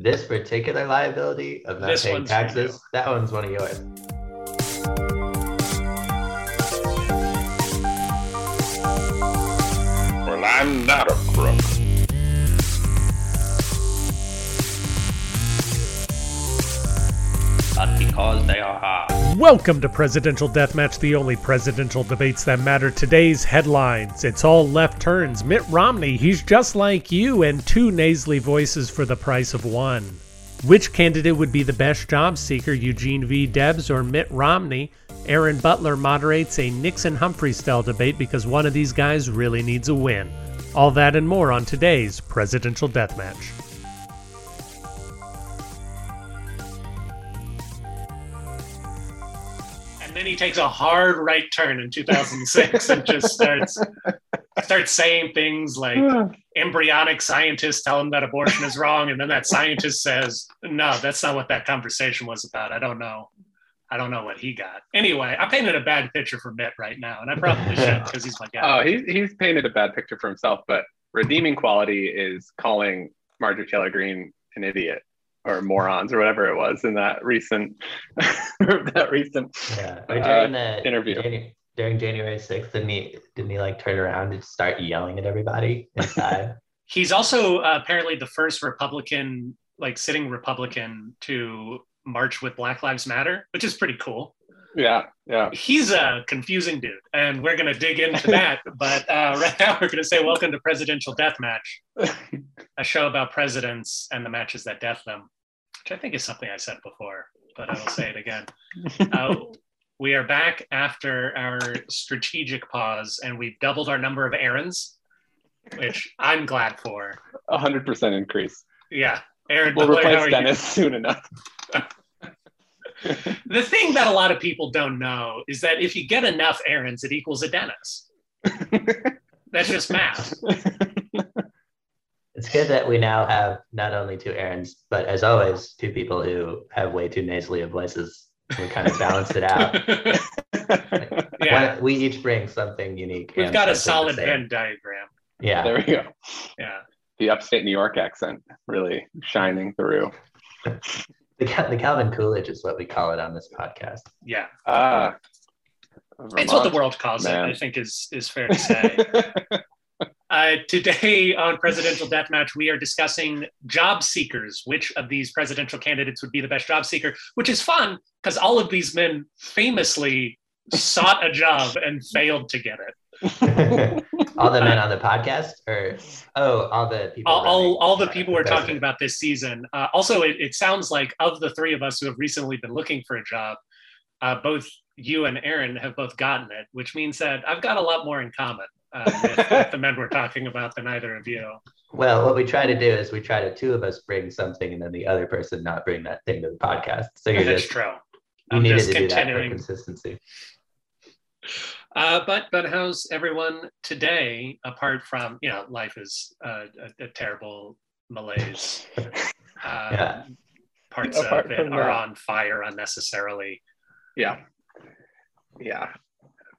this particular liability of not This paying one's for you. taxes, that one's one of yours. Well, I'm not a crook. But because they are hard. Welcome to Presidential Deathmatch, the only presidential debates that matter. Today's headlines. It's all left turns. Mitt Romney, he's just like you, and two nasally voices for the price of one. Which candidate would be the best job seeker, Eugene V. Debs or Mitt Romney? Aaron Butler moderates a Nixon Humphrey style debate because one of these guys really needs a win. All that and more on today's Presidential Deathmatch. Then he takes a hard right turn in 2006 and just starts starts saying things like embryonic scientists tell him that abortion is wrong, and then that scientist says, "No, that's not what that conversation was about. I don't know. I don't know what he got." Anyway, I painted a bad picture for Mitt right now, and I probably should because he's my guy. Oh, he's he's painted a bad picture for himself, but redeeming quality is calling Marjorie Taylor Greene an idiot or morons or whatever it was in that recent that recent Yeah. Uh, Or during the interview. Janu- during January 6th, didn't he didn't he like turn around and start yelling at everybody inside? He's also uh, apparently the first Republican, like sitting Republican, to march with Black Lives Matter, which is pretty cool. Yeah yeah He's a confusing dude, and we're going to dig into that. but uh, right now, we're going to say welcome to Presidential Deathmatch, a show about presidents and the matches that death them, which I think is something I said before, but I will say it again. Uh, we are back after our strategic pause, and we've doubled our number of errands, which I'm glad for. a hundred percent increase. Yeah, Aaron, We'll replace are you? Dennis soon enough. The thing that a lot of people don't know is that if you get enough errands, it equals a dentist. That's just math. it's good that we now have not only two errands, but as always, two people who have way too nasally of voices. We kind of balanced it out. yeah, One- we each bring something unique. we've got a solid the. Venn diagram. Yeah. there we go. Yeah. The upstate New York accent really shining through. The, the Calvin Coolidge is what we call it on this podcast. Yeah, Ah, it's what the world calls man. it. I think is is fair to say. Uh, today on Presidential Deathmatch, we are discussing job seekers. Which of these presidential candidates would be the best job seeker? Which is fun because all of these men famously sought a job and failed to get it. all the men on the podcast, or oh, all the people. All, all, all the people we're talking about this season. Uh, also, it, it sounds like of the three of us who have recently been looking for a job, uh, both you and Aaron have both gotten it, which means that I've got a lot more in common uh, with, with the men we're talking about than either of you. Well, what we try to do is we try to two of us bring something, and then the other person not bring that thing to the podcast. So you're That's just true. you I'm needed just to do that for continuing. consistency. Uh, but but how's everyone today? Apart from you know, life is uh, a, a terrible malaise. Uh, Yeah. Parts Apart of it are that. on fire unnecessarily. yeah yeah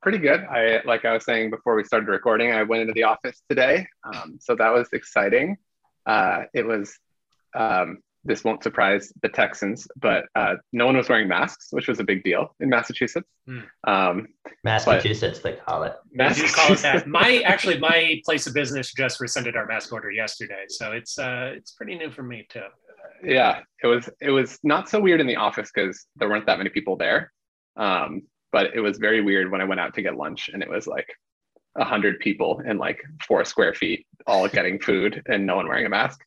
pretty good i like i was saying before we started recording i went into the office today um, so that was exciting uh, it was um, this won't surprise the texans but uh, no one was wearing masks which was a big deal in massachusetts Hmm. um, Massachusetts, they call it. As you call it that. My actually my place of business just rescinded our mask order yesterday, so it's uh it's pretty new for me too. yeah it was it was not so weird in the office because there weren't that many people there um, but it was very weird when i went out to get lunch and it was like a hundred people in like four square feet all getting food and no one wearing a mask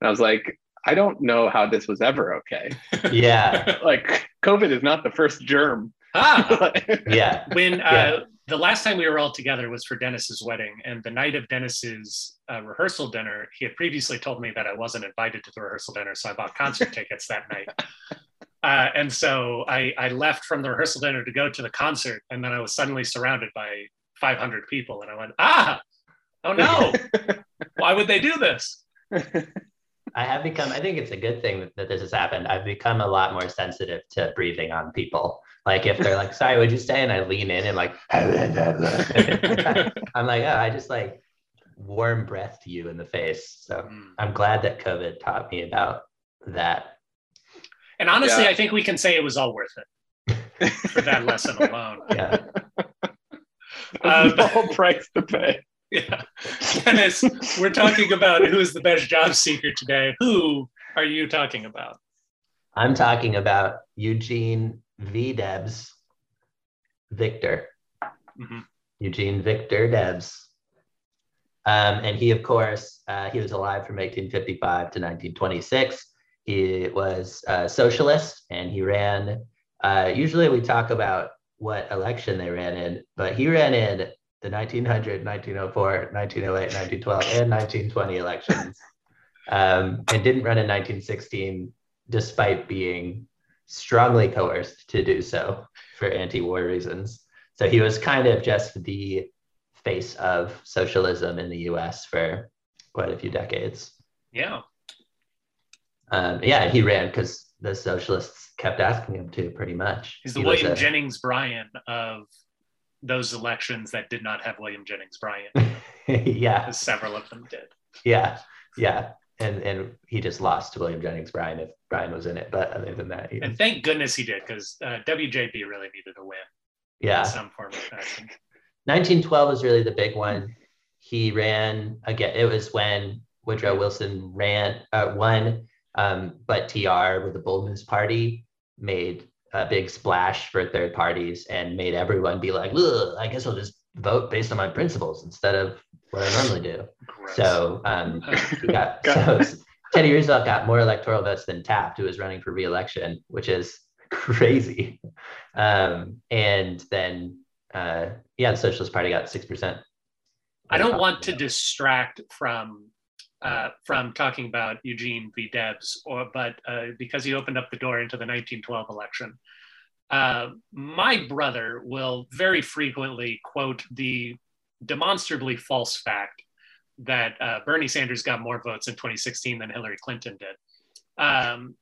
and i was like i don't know how this was ever okay Yeah, like covid is not the first germ Ah, yeah. when uh, Yeah. the last time we were all together was for Dennis's wedding, and the night of Dennis's uh, rehearsal dinner, he had previously told me that I wasn't invited to the rehearsal dinner, so I bought concert tickets that night. Uh, and so I, I left from the rehearsal dinner to go to the concert, and then I was suddenly surrounded by 500 people, and I went, ah, oh no, why would they do this? I have become, I think it's a good thing that, that this has happened. I've become a lot more sensitive to breathing on people. Like if they're like, sorry, would you stay? And I lean in and like, I'm like, oh, I just like warm breath to you in the face. So Mm. I'm glad that COVID taught me about that. And honestly, Yeah. I think we can say it was all worth it for that lesson alone. Yeah. Um, the whole price to pay. Yeah. Dennis, we're talking about who is the best job seeker today. Who are you talking about? I'm talking about Eugene V. Debs Victor. Mhm. Eugene Victor Debs. Um, and he, of course, uh, he was alive from 1855 to 1926. He was a socialist and he ran. Uh, usually we talk about what election they ran in, but he ran in the 1900, 1904, 1908, 1912, and 1920 elections um, and didn't run in 1916 despite being strongly coerced to do so for anti-war reasons. So he was kind of just the face of socialism in the U.S. for quite a few decades. Yeah. Um, yeah, he ran because the socialists kept asking him to, pretty much. He's the He William a- Jennings Bryan of those elections that did not have William Jennings Bryan, yeah, several of them did. yeah, yeah, and and he just lost to William Jennings Bryan if Bryan was in it. But other than that, he And thank goodness he did, because uh, WJB really needed a win yeah. in some form of fashion. 1912 was really the big one. He ran again. It was when Woodrow Wilson ran, uh, won, um, but TR with the Bull Moose Party made a big splash for third parties and made everyone be like, "Ugh, I guess I'll just vote based on my principles instead of what I normally do. Gross. So um, got, Got- so Teddy Roosevelt got more electoral votes than Taft, who was running for reelection, which is crazy. Um, and then, uh, yeah, the Socialist Party got six percent. I don't want to distract from uh, from talking about Eugene V. Debs, or but uh, because he opened up the door into the 1912 election, uh, my brother will very frequently quote the demonstrably false fact that uh, Bernie Sanders got more votes in 2016 than Hillary Clinton did. Um,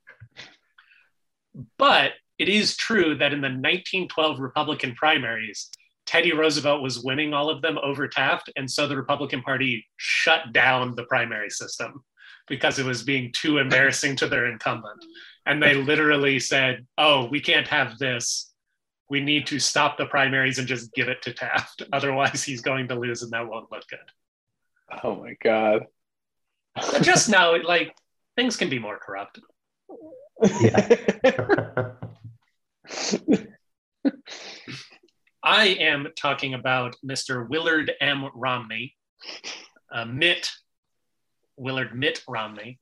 but it is true that in the 1912 Republican primaries, Teddy Roosevelt was winning all of them over Taft. And so the Republican Party shut down the primary system because it was being too embarrassing to their incumbent. And they literally said, oh, we can't have this. We need to stop the primaries and just give it to Taft. Otherwise, he's going to lose and that won't look good. Oh my god. But just now, like, things can be more corrupt. I am talking about Mr. Willard M. Romney, uh, Mitt, Willard Mitt Romney.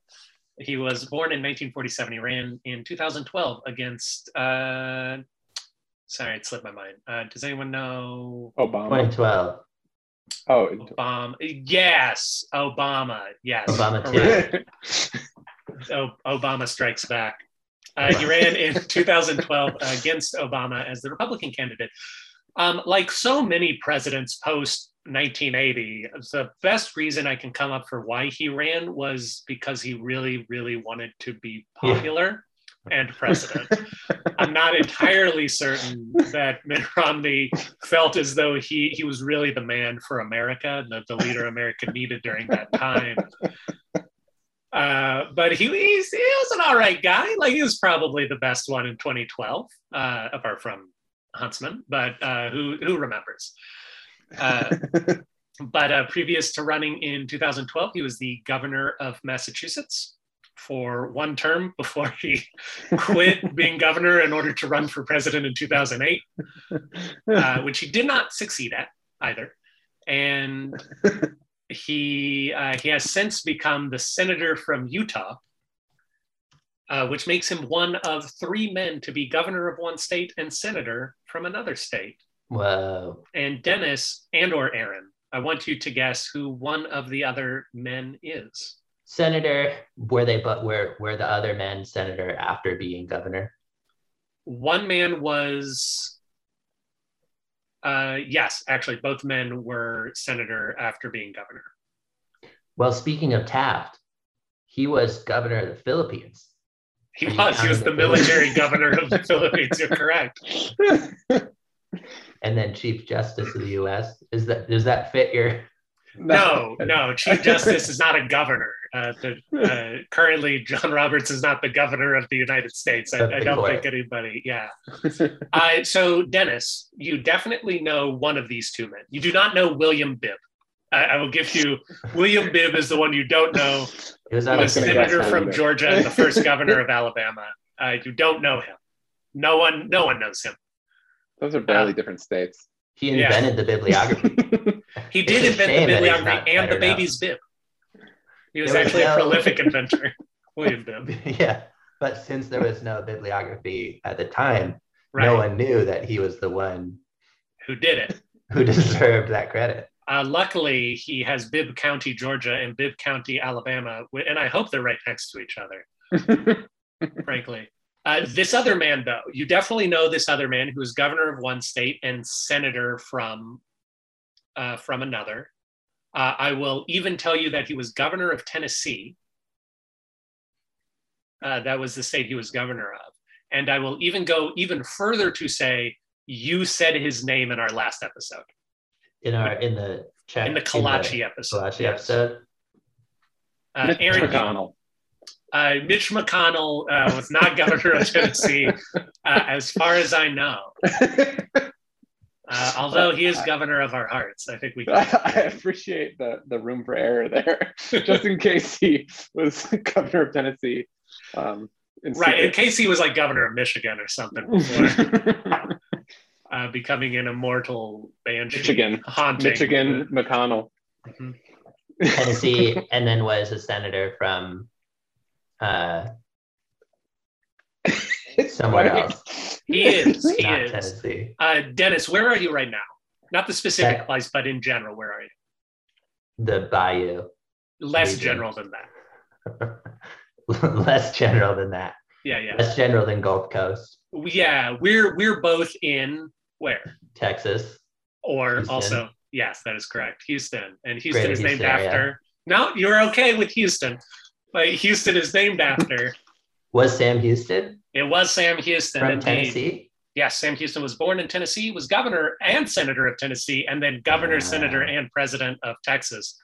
He was born in 1947. He ran in 2012 against, uh, sorry, it slipped my mind. Uh, does anyone know Obama. 2012. Oh, Obama? Yes, Obama. Yes. Obama too. O- Obama strikes back. Uh, he ran in 2012 against Obama as the Republican candidate. Um, like so many presidents post 1980, the best reason I can come up for why he ran was because he really, really wanted to be Yeah. popular and president. I'm not entirely certain that Mitt Romney felt as though he, he was really the man for America, the, the leader America needed during that time. Uh, but he, he was an all right guy. Like he was probably the best one in 2012, uh, apart from Huntsman. But uh, who who remembers? Uh, but uh, previous to running in 2012, he was the governor of Massachusetts for one term before he quit being governor in order to run for president in 2008, uh, which he did not succeed at either. And he uh, he has since become the senator from Utah, uh, which makes him one of three men to be governor of one state and senator from another state. Whoa. And Dennis and or Aaron, I want you to guess who one of the other men is. Senator, were they but were were the other men senator after being governor? One man was, uh, yes, actually, both men were senator after being governor. Well, speaking of Taft, he was governor of the Philippines. He was. He was the military governor of the Philippines. You're correct. and then Chief Justice of the U.S. Is that does that fit your? No, no, Chief Justice is not a governor. Uh, the, uh, currently, John Roberts is not the governor of the United States. I, I don't think anybody, yeah. Uh, so, Dennis, you definitely know one of these two men. You do not know William Bibb. I, I will give you William Bibb is the one you don't know. He was a senator from Georgia and the first governor of Alabama. Uh, you don't know him. No one, no one knows him. Those are barely different states. He Yeah. invented the bibliography. He did invent the bibliography and the better now. baby's bib. He was was actually a prolific inventor, William Bibb. yeah, but since there was no bibliography at the time, Right. no one knew that he was the one Who did it? who deserved that credit. Uh, luckily, he has Bibb County, Georgia, and Bibb County, Alabama, and I hope they're right next to each other. frankly. Uh, this other man, though, you definitely know this other man who is governor of one state and senator from uh, from another. Uh, I will even tell you that he was governor of Tennessee. Uh, that was the state he was governor of, and I will even go even further to say you said his name in our last episode, In our in the chat in the Kolache episode. Kolache Yes. episode. Uh, Mitch Aaron, McConnell. Uh, Mitch McConnell uh, was not governor of Tennessee, uh, as far as I know. Uh, although he is governor of our hearts, I think we can. I appreciate the, the room for error there, just in case he was governor of Tennessee. Um, in Right, in case he was like governor of Michigan or something before uh, becoming an immortal banshee. Michigan, Haunting. Michigan McConnell. Mhm. Tennessee, and then was a senator from uh, somewhere Funny. else, He is. He not is. Tennessee. Uh, Dennis, where are you right now? Not the specific Tech- place, but in general, where are you? The Bayou. Less Region. general than that. Less general than that. Yeah, yeah. Less general than Gulf Coast, Yeah, we're we're both in where? Texas. Or Houston. also, yes, that is correct. Houston. And Houston Greater is named Houston after. No, you're okay with Houston. But Houston is named after. Was Sam Houston It was Sam Houston. from indeed. Tennessee? Yes, Sam Houston was born in Tennessee, was governor and senator of Tennessee, and then governor, Wow. senator, and president of Texas,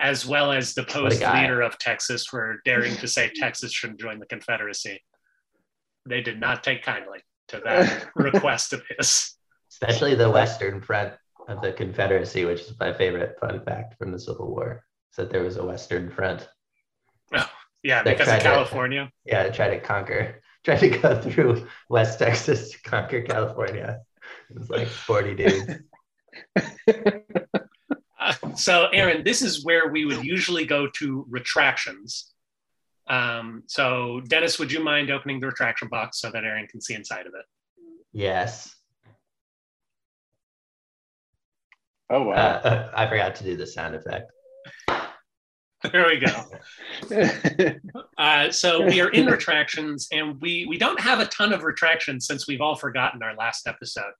as well as the post leader of Texas for daring to say Texas shouldn't join the Confederacy. They did not take kindly to that request of his. Especially the Western Front of the Confederacy, which is my favorite fun fact from the Civil War. Is that there was a Western Front. Yeah, They because tried of to- California. Yeah, try to conquer, try to go through West Texas to conquer California. It was like 40 dudes. Uh, so, Aaron, this is where we would usually go to retractions. Um, so, Dennis, would you mind opening the retraction box so that Aaron can see inside of it? Yes. Oh wow. Uh, I forgot to do the sound effect. There we go. Uh, so we are in retractions, and we we don't have a ton of retractions since we've all forgotten our last episode.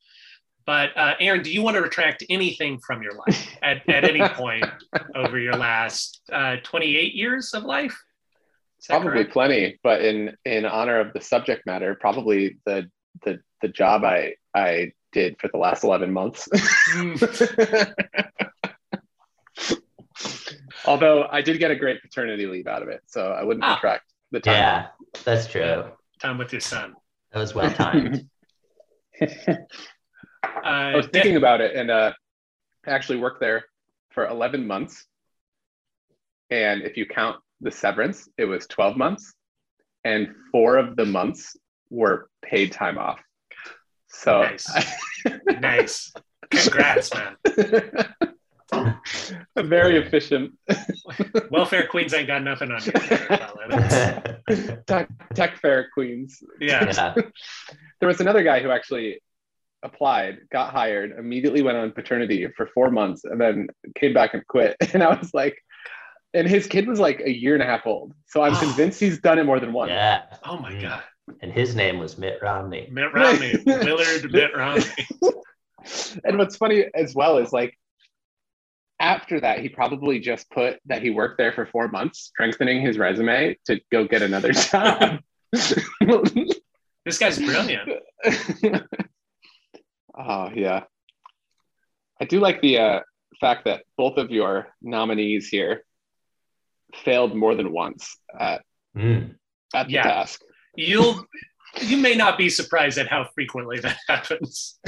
But uh, Aaron, do you want to retract anything from your life at, at any point over your last uh, 28 years of life? Probably correct? plenty, but in in honor of the subject matter, probably the the the job I I did for the last eleven months. Mm, Although I did get a great paternity leave out of it, so I wouldn't Ah. retract the time. Yeah, that's true. Yeah. time with your son. That was well timed. I Uh, was thinking about it, and uh, I actually worked there for eleven months. And if you count the severance, it was twelve months, and four of the months were paid time off. So Nice. nice. Congrats, man. very efficient. Welfare queens ain't got nothing on you. tech, tech fair queens. Yeah. yeah. There was another guy who actually applied, got hired, immediately went on paternity for four months, and then came back and quit. And I was like, and his kid was like a year and a half old. So I'm convinced he's done it more than once. Yeah. Oh my Mm. God. And his name was Mitt Romney. Mitt Romney. Willard Mitt Romney. And what's funny as well is like after that, he probably just put that he worked there for four months, strengthening his resume to go get another job. This guy's brilliant. oh yeah. I do like the uh fact that both of your nominees here failed more than once at Mm. at the Yeah. task. You'll you may not be surprised at how frequently that happens.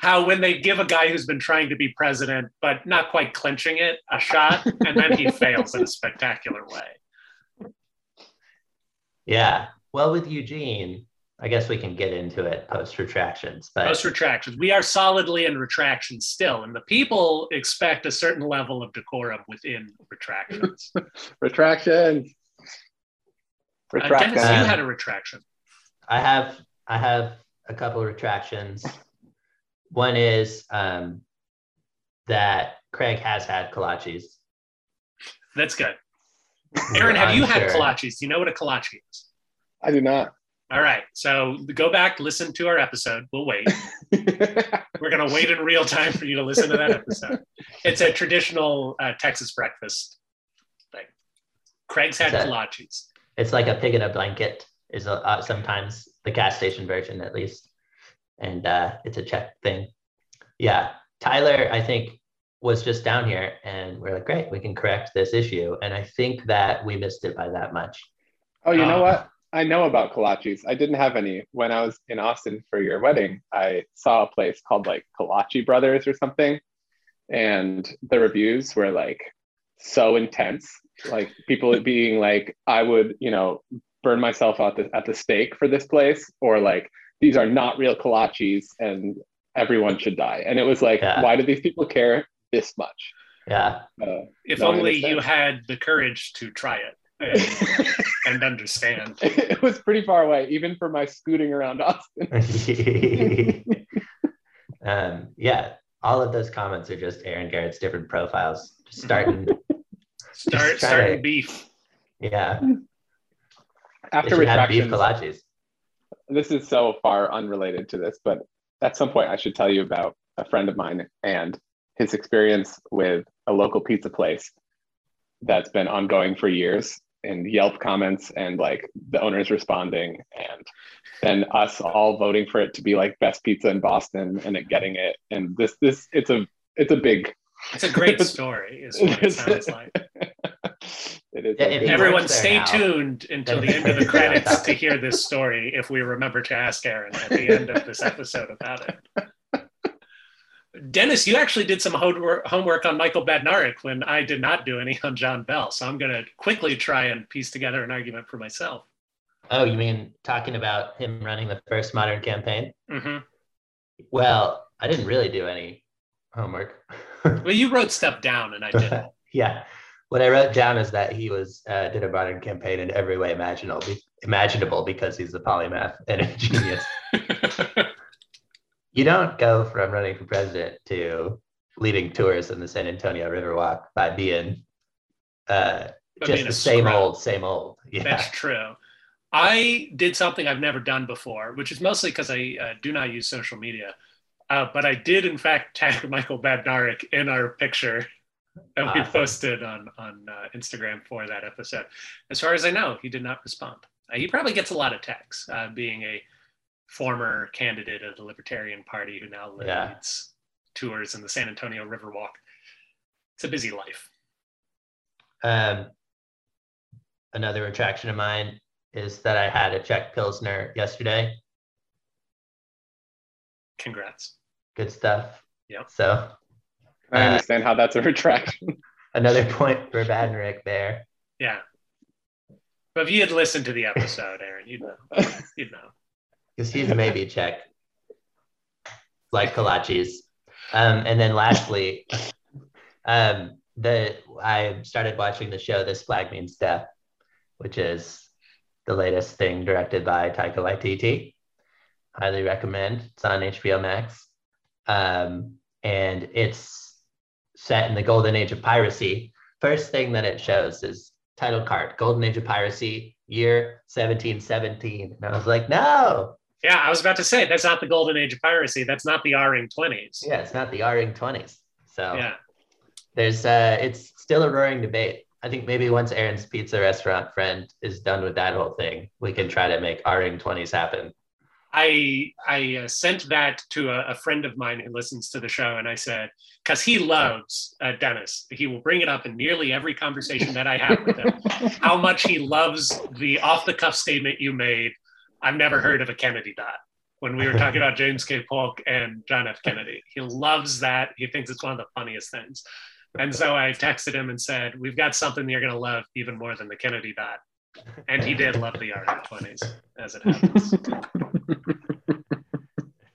how when they give a guy who's been trying to be president but not quite clinching it a shot, and then he fails in a spectacular way. Yeah. Well, with Eugene, I guess we can get into it post retractions, but Post retractions, we are solidly in retraction still, and the people expect a certain level of decorum within retractions. Retractions. Uh, Retract Dennis, you had a retraction. I have I have a couple of retractions. One is um, that Craig has had kolaches. That's good. Aaron, have you had Unsure. kolaches? Do you know what a kolache is? I do not. All right. So go back, listen to our episode. We'll wait. We're going to wait in real time for you to listen to that episode. It's a traditional uh, Texas breakfast thing. Craig's had Is kolaches. It's like a pig in a blanket. Is a, uh, sometimes the gas station version at least, and uh, it's a Czech thing. Yeah, Tyler, I think was just down here, and we're like, great, we can correct this issue, and I think that we missed it by that much. oh, you know Ah. what? I know about kolaches. I didn't have any when I was in Austin for your wedding. I saw a place called like Kolache Brothers or something, and the reviews were like so intense. Like people being like, I would, you know, burn myself out the, at the stake for this place, or like these are not real kolaches and everyone should die. And it was like, Yeah. why do these people care this much? Yeah, Uh, If only you had the courage to try it and, and understand. it was pretty far away, even for my scooting around Austin. um, yeah, all of those comments are just Aaron Garrett's different profiles, just starting. Start starting to- beef. yeah, After they should have beef retractions, this is so far unrelated to this, but at some point I should tell you about a friend of mine and his experience with a local pizza place that's been ongoing for years and Yelp comments and like the owners responding and then us all voting for it to be like best pizza in Boston and it getting it. And this this it's a it's a big It's a great story, is what it sounds like. it is Yeah, a if big- he Everyone, works there stay now, tuned until the end of the credits to hear this story if we remember to ask Aaron at the end of this episode about it. Dennis, you actually did some homework homework on Michael Badnarik when I did not do any on John Bell. So I'm going to quickly try and piece together an argument for myself. Oh, you mean talking about him running the first modern campaign? hmm Well, I didn't really do any homework. Well, you wrote stuff down and I didn't. yeah, what I wrote down is that he was uh, did a modern campaign in every way imaginable, imaginable because he's a polymath and a genius. you don't go from running for president to leading tours in the San Antonio Riverwalk by being uh, By just being the same scrub. old, same old. Yeah. That's true. I did something I've never done before, which is mostly because I uh, do not use social media. Uh, but I did, in fact, tag Michael Badnarik in our picture that we Awesome. posted on on uh, Instagram for that episode. As far as I know, he did not respond. Uh, he probably gets a lot of texts, uh, being a former candidate of the Libertarian Party who now leads Yeah. tours in the San Antonio Riverwalk. It's a busy life. Um, another attraction of mine is that I had a Czech Pilsner yesterday. Congrats. Good stuff. Yep. So I Uh, understand how that's a retraction. another point for Badnarik there. Yeah. But if you had listened to the episode, Aaron, you'd know. You'd know. because he's maybe Czech, like kolaches. Um, and then lastly, um, the I started watching the show "This Flag Means Death," which is the latest thing directed by Taika Waititi. Highly recommend. It's on HBO Max, um, and it's set in the golden age of piracy. First thing that it shows is title card: Golden Age of Piracy, year 1717. And I was like, no, Yeah, I was about to say that's not the golden age of piracy. That's not the R-ing 20s. Yeah, it's not the R-ing 20s. So Yeah. there's uh it's still a roaring debate. I think maybe once Aaron's pizza restaurant friend is done with that whole thing, we can try to make R-ing 20s happen. I I uh, sent that to a, a, friend of mine who listens to the show, and I said, because he loves uh, Dennis, he will bring it up in nearly every conversation that I have with him. how much he loves the off the cuff statement you made. I've never heard of a Kennedy dot when we were talking about James K. Polk and John F. Kennedy. He loves that. He thinks it's one of the funniest things. And so I texted him and said, We've got something you're going to love even more than the Kennedy dot. And he did love the RF20s, as it happens.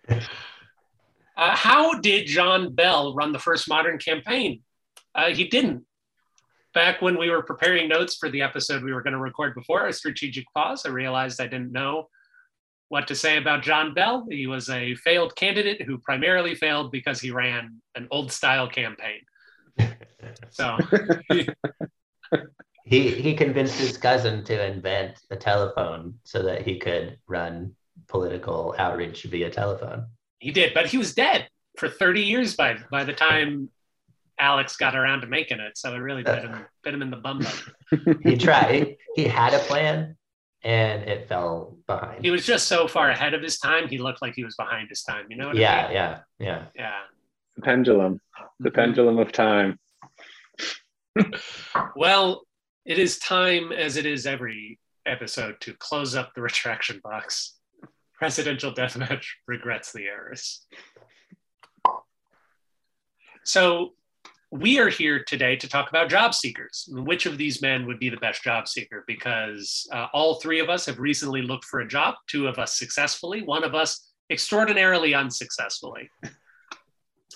uh, how did John Bell run the first modern campaign? Uh, he didn't. Back when we were preparing notes for the episode we were going to record before a strategic pause, I realized I didn't know what to say about John Bell. He was a failed candidate who primarily failed because he ran an old style campaign. So he he convinced his cousin to invent a telephone so that he could run political outreach via telephone. He did, but he was dead for 30 years by by the time Alex got around to making it. So it really bit him bit him in the bum. he tried. He had a plan, and it fell behind. He was just so far ahead of his time. He looked like he was behind his time. You know? yeah, I mean? yeah, yeah, yeah. The pendulum, the mm-hmm. pendulum of time. well, it is time, as it is every episode, to close up the retraction box. Presidential deathmatch regrets the errors. So, we are here today to talk about job seekers. Which of these men would be the best job seeker? Because uh, all three of us have recently looked for a job, two of us successfully, one of us extraordinarily unsuccessfully.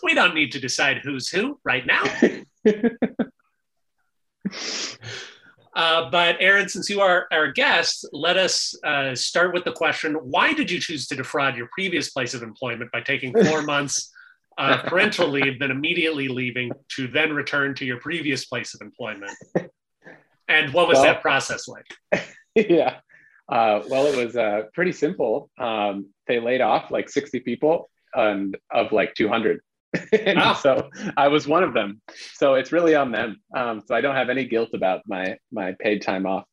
we don't need to decide who's who right now. Uh, but Aaron, since you are our guest, let us uh, start with the question: Why did you choose to defraud your previous place of employment by taking four months of parental leave, then immediately leaving to then return to your previous place of employment? And what was well, that process like? Yeah, uh, well, it was uh, pretty simple. Um, they laid off like 60 people and of like 200. And oh. so I was one of them. So it's really on them. Um, so I don't have any guilt about my my paid time off.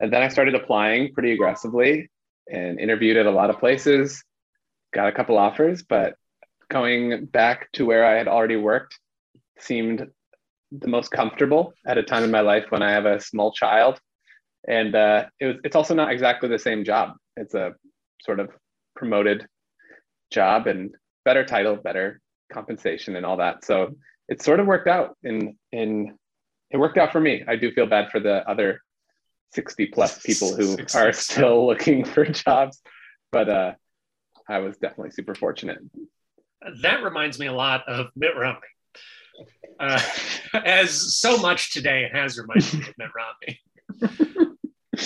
And then I started applying pretty aggressively and interviewed at a lot of places. Got a couple offers, but going back to where I had already worked seemed the most comfortable at a time in my life when I have a small child. And uh, it was, it's also not exactly the same job. It's a sort of promoted job and better title, better compensation and all that. So it sort of worked out in in it worked out for me. I do feel bad for the other 60 plus people who are still looking for jobs, but uh, I was definitely super fortunate. That reminds me a lot of Mitt Romney. Uh, as so much today has reminded me of Mitt Romney.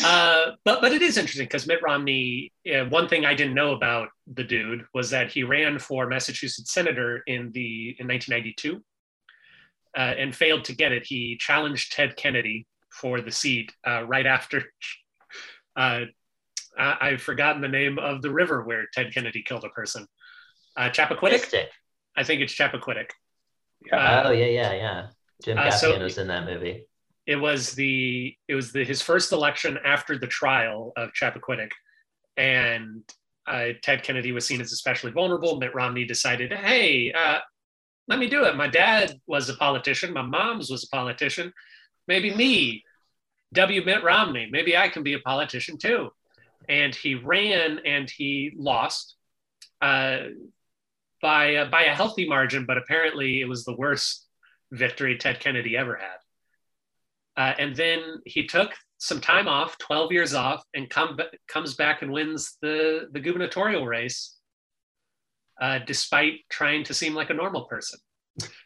Uh, but but it is interesting because Mitt Romney. Uh, one thing I didn't know about the dude was that he ran for Massachusetts senator in the in 1992 uh, and failed to get it. He challenged Ted Kennedy for the seat uh, right after. Uh, I, have forgotten the name of the river where Ted Kennedy killed a person. Uh, Chappaquiddick. I think it's Chappaquiddick. Yeah. oh yeah, yeah, yeah. Jim Gaffigan so, was in that movie it was the it was the, his first election after the trial of Chappaquiddick, and uh, Ted Kennedy was seen as especially vulnerable. Mitt Romney decided, hey, uh, let me do it. My dad was a politician. My mom's was a politician. Maybe me, W. Mitt Romney. Maybe I can be a politician too. And he ran and he lost uh, by uh, by a healthy margin, but apparently it was the worst victory Ted Kennedy ever had. Uh, and then he took some time off, 12 years off, and come, comes back and wins the, the gubernatorial race, uh, despite trying to seem like a normal person.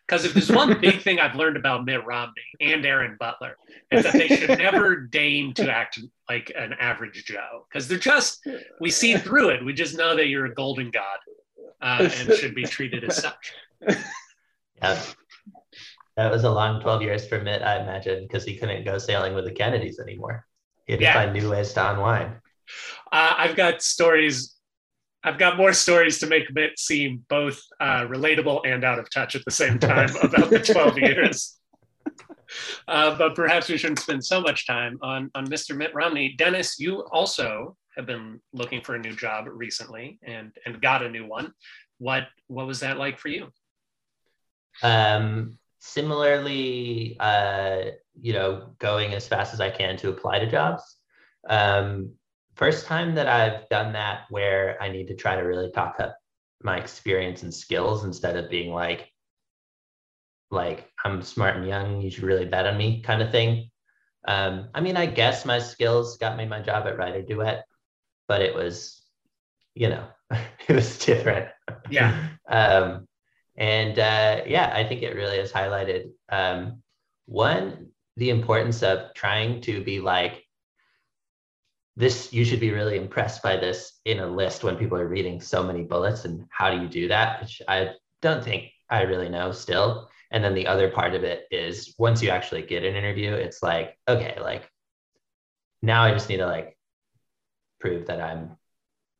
Because if there's one big thing I've learned about Mitt Romney and Aaron Butler, is that they should never deign to act like an average Joe. Because they're just, we see through it. We just know that you're a golden god uh, and should be treated as such. Yeah. That was a long 12 years for Mitt, I imagine, because he couldn't go sailing with the Kennedys anymore. He had to find new ways to unwind. Uh, I've got stories. I've got more stories to make Mitt seem both uh, relatable and out of touch at the same time about the 12 years. Uh, but perhaps we shouldn't spend so much time on, on Mr. Mitt Romney. Dennis, you also have been looking for a new job recently and and got a new one. What what was that like for you? Um, similarly, uh, you know, going as fast as I can to apply to jobs. Um, first time that I've done that where I need to try to really talk up my experience and skills instead of being like, like I'm smart and young, you should really bet on me kind of thing. Um, I mean, I guess my skills got me my job at WriterDuet, but it was, you know, it was different. Yeah. um, and uh, yeah, I think it really has highlighted um, one, the importance of trying to be like, this, you should be really impressed by this in a list when people are reading so many bullets. And how do you do that? Which I don't think I really know still. And then the other part of it is once you actually get an interview, it's like, okay, like now I just need to like prove that I'm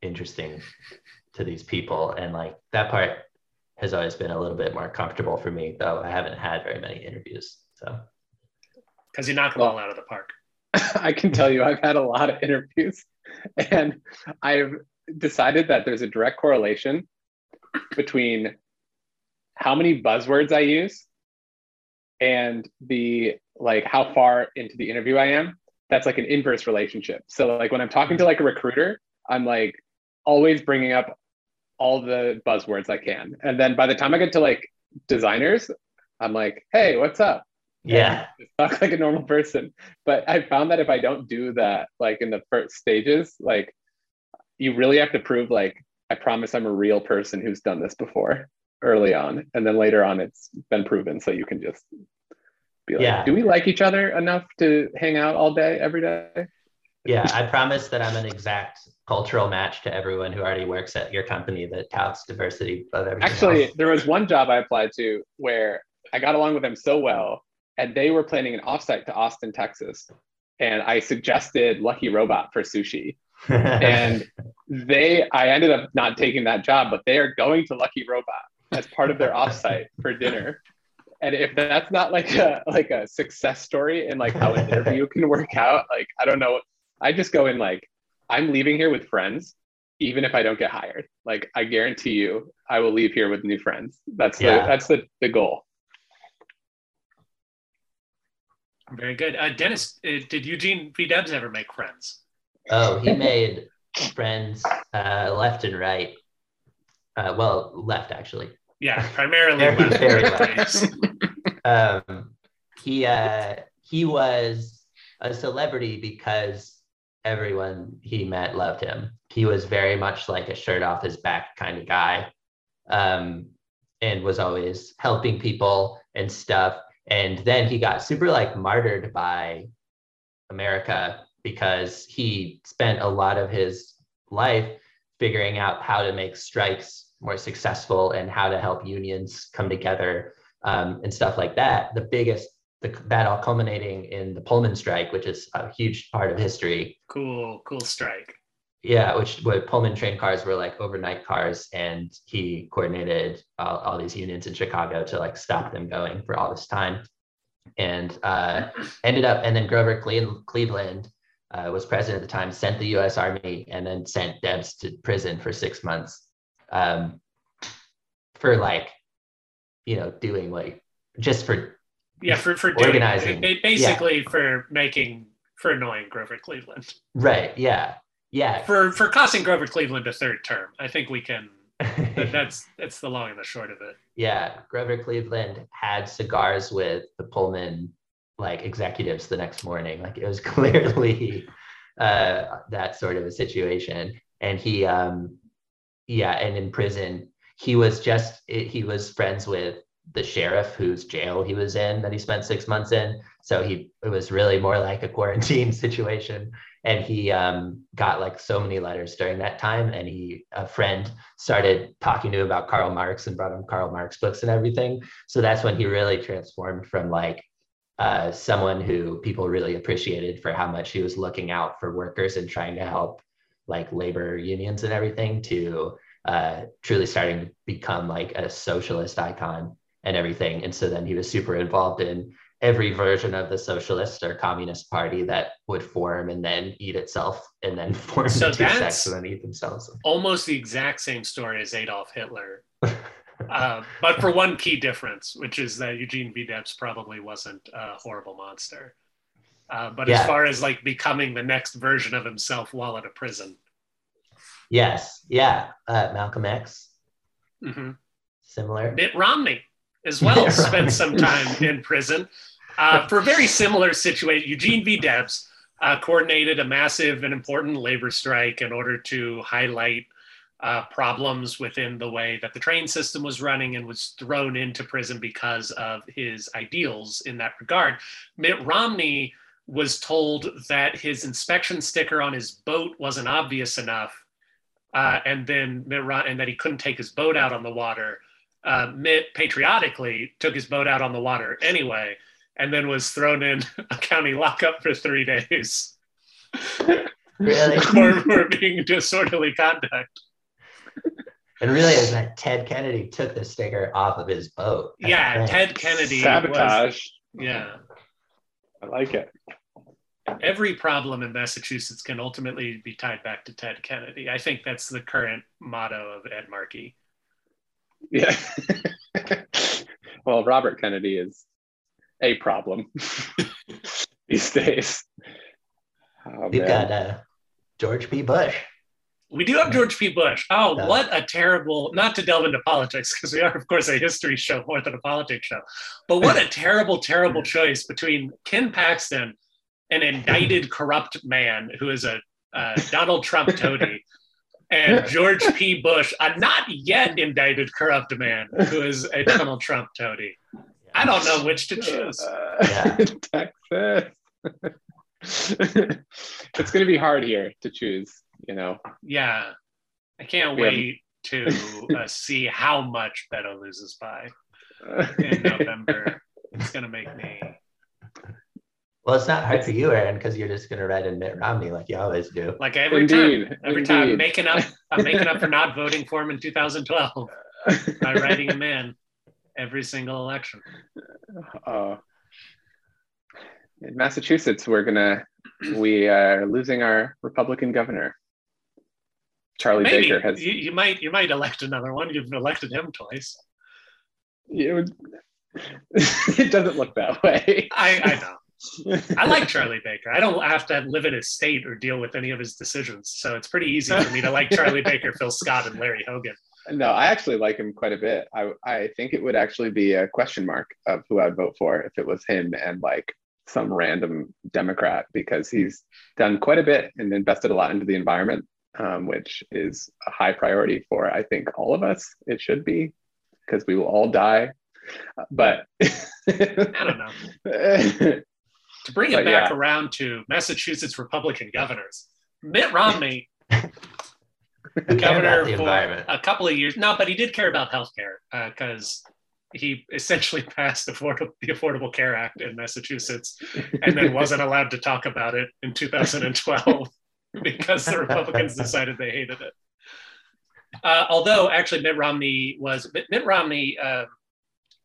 interesting to these people. And like that part has always been a little bit more comfortable for me, though I haven't had very many interviews. So because you knock them all out of the park. I can tell you, I've had a lot of interviews, and I've decided that there's a direct correlation between how many buzzwords I use and the like how far into the interview I am. That's like an inverse relationship. So like when I'm talking to like a recruiter, I'm like always bringing up all the buzzwords I can. And then by the time I get to like designers, I'm like, hey, what's up? yeah, talk like a normal person. But I found that if I don't do that, like in the first stages, like you really have to prove like I promise I'm a real person who's done this before early on, and then later on it's been proven. So you can just be like, Yeah. do we like each other enough to hang out all day every day? yeah. I promise that I'm an exact cultural match to everyone who already works at your company that touts diversity of everything. Actually, else. there was one job I applied to where I got along with them so well, and they were planning an offsite to Austin, Texas. And I suggested Lucky Robot for sushi. And they, I ended up not taking that job, but they are going to Lucky Robot as part of their offsite for dinner. And if that's not like a like a success story and like how an interview can work out, like I don't know. I just go in like I'm leaving here with friends, even if I don't get hired. Like I guarantee you, I will leave here with new friends. That's the that's the, the goal. Very good. Uh, Dennis, uh, did Eugene V. Debs ever make friends? oh, he made friends uh, left and right. Uh, well, left actually. Yeah, primarily. Very, left. very left. Um, he uh, he was a celebrity because everyone he met loved him. He was very much like a shirt off his back kind of guy, um, and was always helping people and stuff. And then he got super like martyred by America because he spent a lot of his life figuring out how to make strikes more successful and how to help unions come together um, and stuff like that. The biggest, the, that all culminating in the Pullman strike, which is a huge part of history. Cool, cool strike. Yeah, which what Pullman train cars were like overnight cars, and he coordinated all, all these unions in Chicago to like stop them going for all this time, and uh, ended up. And then Grover Cle- Cleveland uh, was president at the time, sent the U.S. Army, and then sent Debs to prison for six months um, for like, you know, doing like just for Yeah, for for doing Organizing. ba- basically for making for annoying Grover Cleveland right, yeah, yeah. for for costing Grover Cleveland a third term. I think we can. That, that's that's the long and the short of it. yeah, Grover Cleveland had cigars with the Pullman like executives the next morning. Like it was clearly uh, that sort of a situation. And he, um, yeah, and in prison, he was just he was friends with the sheriff whose jail he was in that he spent six months in. So he it was really more like a quarantine situation. And he um, got like so many letters during that time. And he a friend started talking to him about Karl Marx and brought him Karl Marx books and everything. So that's when he really transformed from like uh, someone who people really appreciated for how much he was looking out for workers and trying to help like labor unions and everything to uh, truly starting to become like a socialist icon and everything. And so then he was super involved in every version of the socialist or communist party that would form and then eat itself and then form So the two that's- sects and then eat themselves. Almost the exact same story as Adolf Hitler. Uh, but for one key difference, which is that Eugene V. Debs probably wasn't a horrible monster. Uh, but as far as like becoming the next version of himself while in a prison, yes, yeah. Uh, Malcolm X, Mhm. similar. Mitt Romney as well Romney. spent some time in prison uh, for a very similar situation. Eugene V. Debs uh, coordinated a massive and important labor strike in order to highlight uh, problems within the way that the train system was running and was thrown into prison because of his ideals in that regard. Mitt Romney was told that his inspection sticker on his boat wasn't obvious enough. Uh, and then Mitt Rom- and that he couldn't take his boat out on the water. Uh, Mitt patriotically took his boat out on the water anyway, and then was thrown in a county lockup for three days Really? for, for being disorderly conduct. And really is that Ted Kennedy took the sticker off of his boat. Yeah. Ted Kennedy. Was, Sabotage. yeah, I like it. every problem in Massachusetts can ultimately be tied back to Ted Kennedy. I think that's the current motto of Ed Markey. Yeah. well, Robert Kennedy is a problem these days. Oh, We've man. got uh, George P. Bush. We do have George P. Bush. Oh, Yeah. what a terrible, not to delve into politics, because we are, of course, a history show more than a politics show. But what a terrible, terrible choice between Ken Paxton, an indicted corrupt man who is a uh, Donald Trump toady, and George P. Bush, a not yet indicted corrupt man who is a Donald Trump toady. I don't know which to choose. Uh, Yeah. Texas. it's going to be hard here to choose, you know. Yeah, I can't have- wait to uh, see how much Beto loses by. in November. It's gonna make me. Well, it's not hard for you, Aaron, because you're just going to write in Mitt Romney like you always do. Like every Indeed, time, every time, indeed. making up, I'm making up for not voting for him in 2012 by writing him in every single election. Uh, in Massachusetts, we're gonna we are losing our Republican governor. Charlie Maybe Baker has. you, you might you might elect another one. You've elected him twice. It, would- it doesn't look that way. I, I know. I like Charlie Baker. I don't have to live in his state or deal with any of his decisions, so it's pretty easy for me to like Charlie Baker, Phil Scott, and Larry Hogan. No, I actually like him quite a bit. I I think it would actually be a question mark of who I'd vote for if it was him and like some random Democrat because he's done quite a bit and invested a lot into the environment, um, which is a high priority for I think all of us. It should be because we will all die. But I don't know. To bring it But back yeah. around to Massachusetts Republican governors, Mitt Romney governor for a couple of years. No, but he did care about healthcare because he essentially passed the Affordable, the Affordable Care Act in Massachusetts and then wasn't allowed to talk about it in 2012 because the Republicans decided they hated it. Uh, although actually Mitt Romney was Mitt, Mitt Romney uh,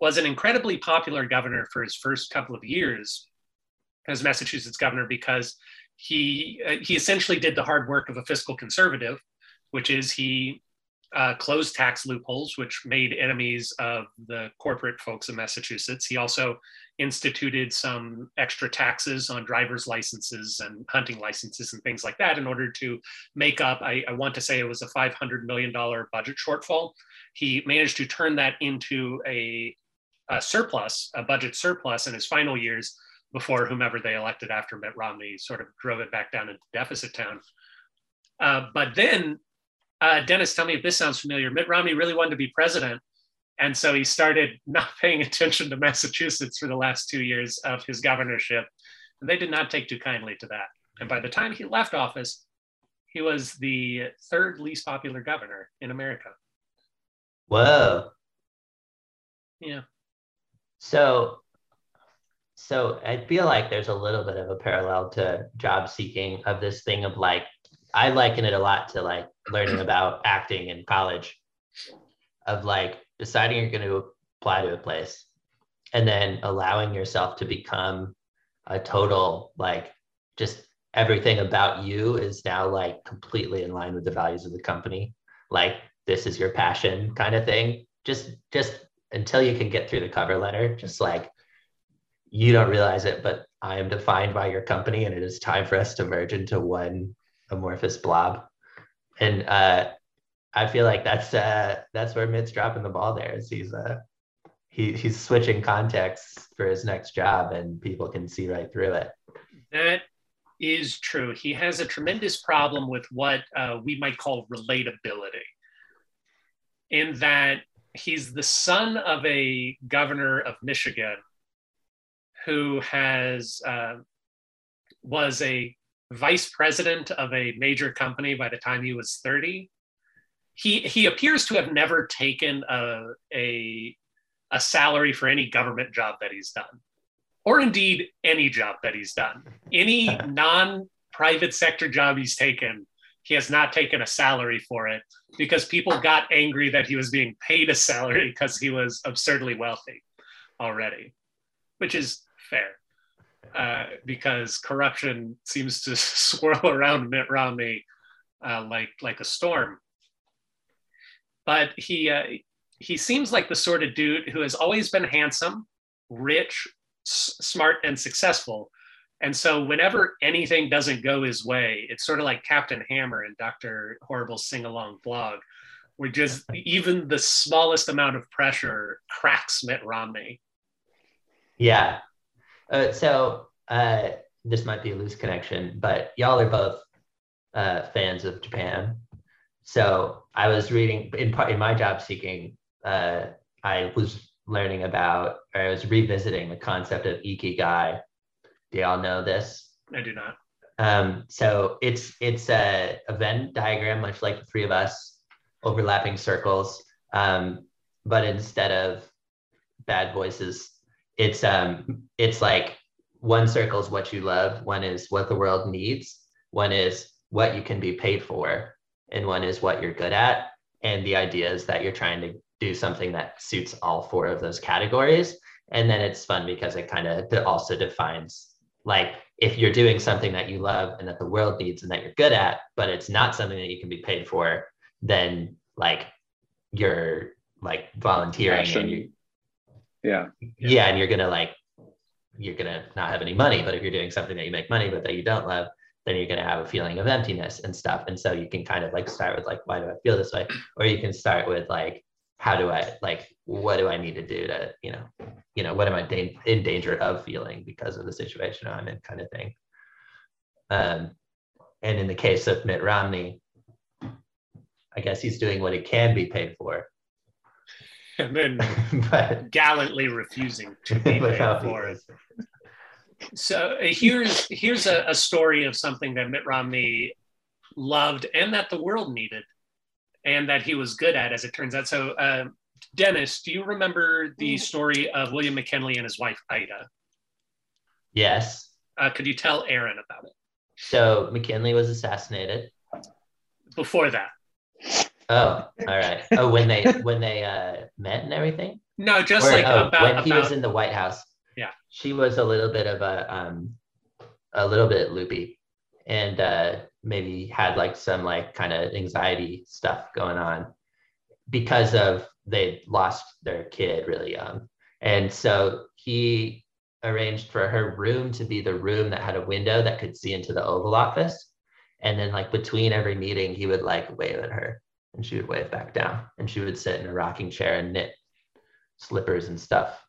was an incredibly popular governor for his first couple of years as Massachusetts governor because he uh, he essentially did the hard work of a fiscal conservative, which is he uh, closed tax loopholes, which made enemies of the corporate folks in Massachusetts. He also instituted some extra taxes on driver's licenses and hunting licenses and things like that in order to make up, I, I want to say it was a $500 million budget shortfall. He managed to turn that into a, a surplus, a budget surplus in his final years before whomever they elected after Mitt Romney sort of drove it back down into deficit town. Uh, but then, uh, Dennis, tell me if this sounds familiar. Mitt Romney really wanted to be president. And so he started not paying attention to Massachusetts for the last two years of his governorship. And they did not take too kindly to that. And by the time he left office, he was the third least popular governor in America. Whoa. Yeah. So, so I feel like there's a little bit of a parallel to job seeking of this thing of like, I liken it a lot to like learning about acting in college, of like deciding you're going to apply to a place and then allowing yourself to become a total like just everything about you is now like completely in line with the values of the company. Like this is your passion kind of thing. Just just until you can get through the cover letter just like you don't realize it but i am defined by your company and it is time for us to merge into one amorphous blob and uh i feel like that's uh that's where mitt's dropping the ball there is he's uh he, he's switching contexts for his next job and people can see right through it That is true. He has a tremendous problem with what uh, we might call relatability, in that he's the son of a governor of Michigan who has uh, was a vice president of a major company by the time he was 30 he he appears to have never taken a a, a salary for any government job that he's done or indeed any job that he's done. Any non private sector job he's taken, he has not taken a salary for it because people got angry that he was being paid a salary because he was absurdly wealthy already, which is fair. Uh, because corruption seems to swirl around Mitt Romney uh, like like a storm. But he uh, he seems like the sort of dude who has always been handsome, rich, smart and successful. And so whenever anything doesn't go his way, it's sort of like Captain Hammer and Dr. Horrible's sing along blog, where just even the smallest amount of pressure cracks Mitt Romney. Yeah. Uh, so uh, this might be a loose connection, but y'all are both uh, fans of Japan. So I was reading in part in my job seeking. Uh, I was learning about, or I was revisiting the concept of ikigai. Do y'all know this? I do not. Um, so it's it's a, a Venn diagram, much like the three of us, overlapping circles. Um, but instead of bad voices, it's um it's like one circle is what you love, one is what the world needs, one is what you can be paid for, and one is what you're good at. And the idea is that you're trying to do something that suits all four of those categories. And then it's fun because it kind of also defines like if you're doing something that you love and that the world needs and that you're good at, but it's not something that you can be paid for, then like you're like volunteering Passion. and you, Yeah. yeah, and you're gonna like you're gonna not have any money. But if you're doing something that you make money but that you don't love, then you're gonna have a feeling of emptiness and stuff. And so you can kind of like start with like, why do I feel this way? Or you can start with like, how do I like what do I need to do to, you know, you know, what am I da- in danger of feeling because of the situation I'm in, kind of thing. Um, and in the case of Mitt Romney, I guess he's doing what he can be paid for, And then but gallantly refusing to be paid without for it. So uh, here's here's a, a story of something that Mitt Romney loved and that the world needed, and that he was good at, as it turns out. So, uh, Dennis, do you remember the story of William McKinley and his wife Ida? yes. Uh, could you tell Aaron about it? So McKinley was assassinated. Before that, Oh, all right. Oh, when they when they uh, met and everything. no, just Or, like oh, about when he was in the White House. Yeah. She was a little bit of a um, a little bit loopy, and uh, maybe had like some like kind of anxiety stuff going on because of they lost their kid really young, and so he arranged for her room to be the room that had a window that could see into the Oval Office, and then like between every meeting he would like wave at her and she would wave back down and she would sit in a rocking chair and knit slippers and stuff.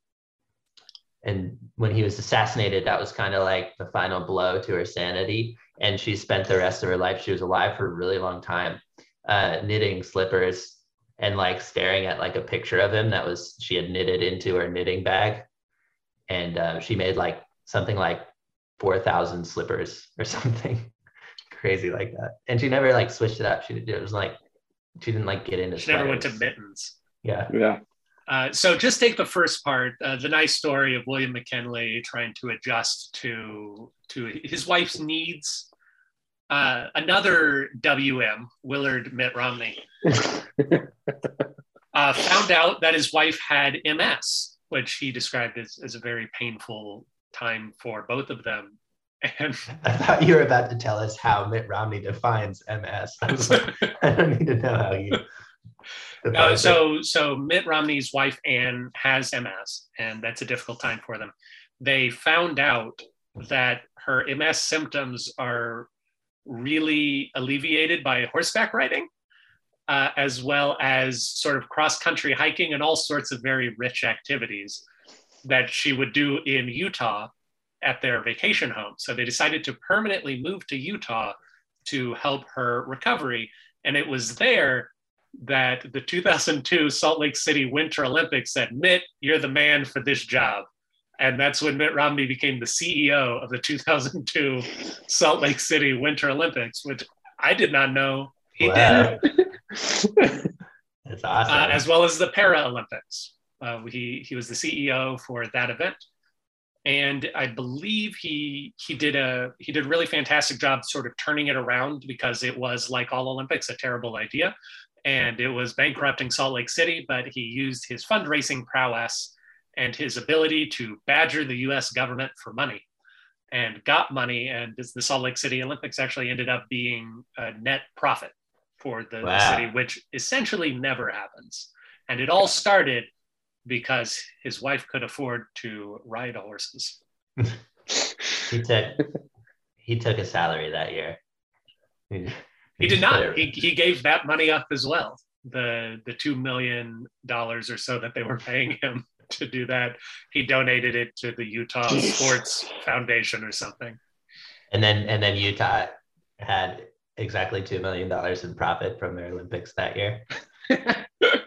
And when he was assassinated that was kind of like the final blow to her sanity and she spent the rest of her life she was alive for a really long time uh, knitting slippers and like staring at like a picture of him that was she had knitted into her knitting bag. And uh, she made like something like 4000 slippers or something crazy like that. And she never like switched it up. She did it was like she didn't like get into she never went to mittens. yeah Yeah. Uh, so just take the first part, uh, the nice story of William McKinley trying to adjust to to his wife's needs. Uh, another WM, Willard Mitt Romney, uh, found out that his wife had MS, which he described as, as a very painful time for both of them. And I thought you were about to tell us how Mitt Romney defines MS. I, was like, I don't need to know how you. Uh, so so Mitt Romney's wife Anne has MS, and that's a difficult time for them. They found out that her MS symptoms are really alleviated by horseback riding, uh, as well as sort of cross country hiking and all sorts of very rich activities that she would do in Utah at their vacation home. So they decided to permanently move to Utah to help her recovery, and it was there that the 2002 Salt Lake City Winter Olympics said, Mitt, you're the man for this job. And that's when Mitt Romney became the CEO of the 2002 Salt Lake City Winter Olympics, which I did not know he Wow. did, That's awesome. uh, as well as the Paralympics. Uh, he, he was the CEO for that event. And I believe he he did a he did a really fantastic job sort of turning it around because it was like all Olympics a terrible idea and it was bankrupting Salt Lake City, but he used his fundraising prowess and his ability to badger the US government for money and got money. And the Salt Lake City Olympics actually ended up being a net profit for the, Wow. city, which essentially never happens. And it all started because his wife could afford to ride horses. he took he took a salary that year. He, He did not. just- He, he gave that money up as well. The the two million dollars or so that they were paying him to do that, he donated it to the Utah Sports Foundation or something. and then and then Utah had exactly two million dollars in profit from their Olympics that year.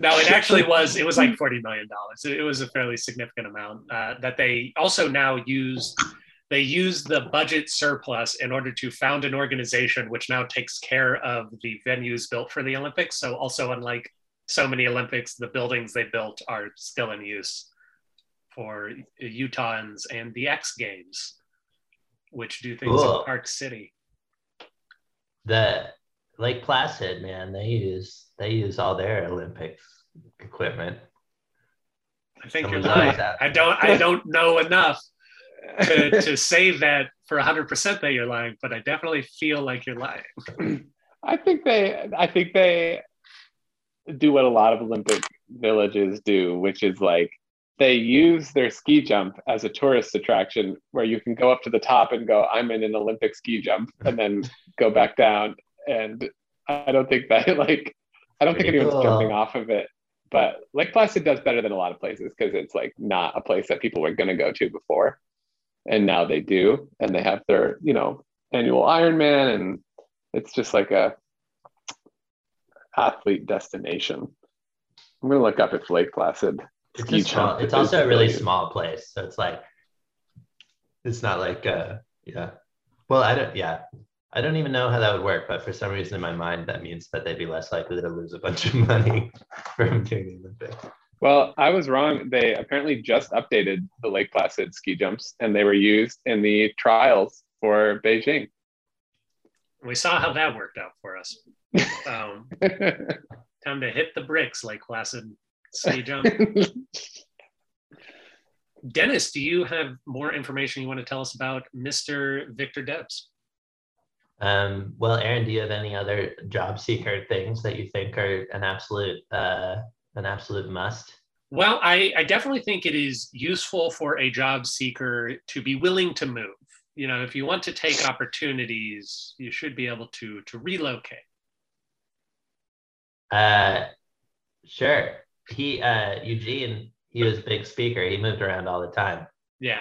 No, it actually was. It was like forty million dollars. It, was a fairly significant amount uh, that they also now use. They use the budget surplus in order to found an organization which now takes care of the venues built for the Olympics. So also, unlike so many Olympics, the buildings they built are still in use for Utahns and the X Games, which do things Cool. in Park City. The Lake Placid, man, they use they use all their Olympics equipment. I think you're Someone's always lying. I don't. I don't know enough to, to say that for 100% that you're lying, but I definitely feel like you're lying. I think they I think they do what a lot of Olympic villages do, which is like they use their ski jump as a tourist attraction where you can go up to the top and go, I'm in an Olympic ski jump, and then go back down. And I don't think that like I don't think anyone's cool. jumping off of it. But Lake Placid does better than a lot of places because it's like not a place that people were gonna go to before. And now they do, and they have their, you know, annual Ironman and it's just like a athlete destination. I'm gonna look up if Lake Placid. It's, a small, it's also a really really- small place, so it's like it's not like uh yeah. Well, I don't yeah. I don't even know how that would work, but for some reason in my mind that means that they'd be less likely to lose a bunch of money from doing the Olympics. Well, I was wrong. They apparently just updated the Lake Placid ski jumps, and they were used in the trials for Beijing. We saw how that worked out for us. Um, time to hit the bricks, Lake Placid ski jump. Dennis, do you have more information you want to tell us about Mr. Victor Debs? Um, well, Aaron, do you have any other job seeker things that you think are an absolute uh, an absolute must? Well, I, I definitely think it is useful for a job seeker to be willing to move. You know, if you want to take opportunities, you should be able to to relocate. Uh, sure. He uh, Eugene, he was a big speaker. He moved around all the time. Yeah.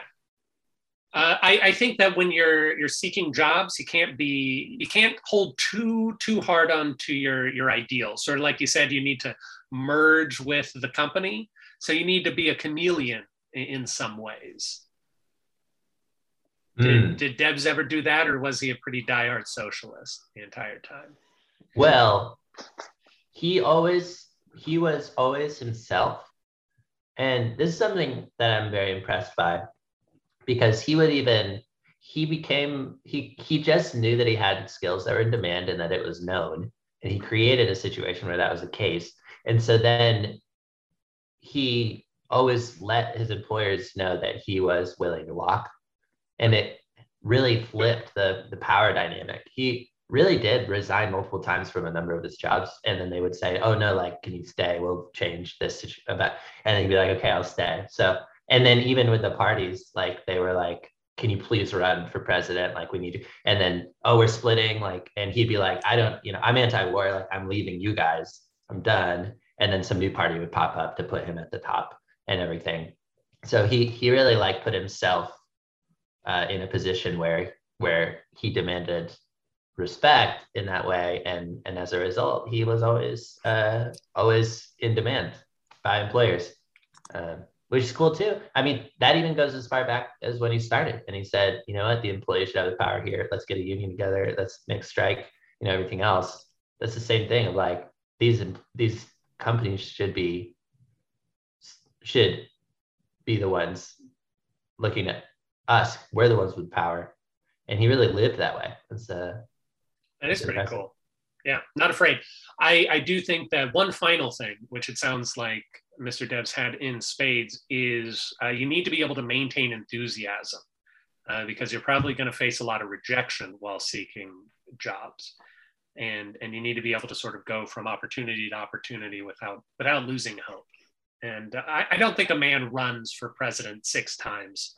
Uh, I, I think that when you're you're seeking jobs, you can't be you can't hold too too hard on to your your ideals. Sort of like you said, you need to merge with the company, so you need to be a chameleon in, in some ways. Did, Mm. did Debs ever do that, or was he a pretty diehard socialist the entire time? Well, he always he was always himself. And this is something that I'm very impressed by because he would even he became he he just knew that he had skills that were in demand and that it was known and he created a situation where that was the case. And so then he always let his employers know that he was willing to walk. And it really flipped the, the power dynamic. He really did resign multiple times from a number of his jobs. And then they would say, oh, no, like, can you stay? We'll change this. About, and then he'd be like, okay, I'll stay. So, and then even with the parties, like, they were like, can you please run for president? Like, we need to. And then, oh, we're splitting. Like, and he'd be like, I don't, you know, I'm anti war. Like, I'm leaving you guys. I'm done. And then some new party would pop up to put him at the top and everything. So he he really like put himself uh, in a position where where he demanded respect in that way, and and as a result, he was always uh, always in demand by employers, uh, which is cool too. I mean, that even goes as far back as when he started, and he said, you know what, the employees should have the power here. Let's get a union together. Let's make strike. You know, everything else. That's the same thing of like these these companies should be should be the ones looking at us. We're the ones with power. And he really lived that way. It's uh that is pretty cool. Yeah, not afraid. I, I do think that one final thing, which it sounds like Mr. Debs had in spades, is uh, you need to be able to maintain enthusiasm uh, because you're probably going to face a lot of rejection while seeking jobs. And, and you need to be able to sort of go from opportunity to opportunity without without losing hope. And I, I don't think a man runs for president six times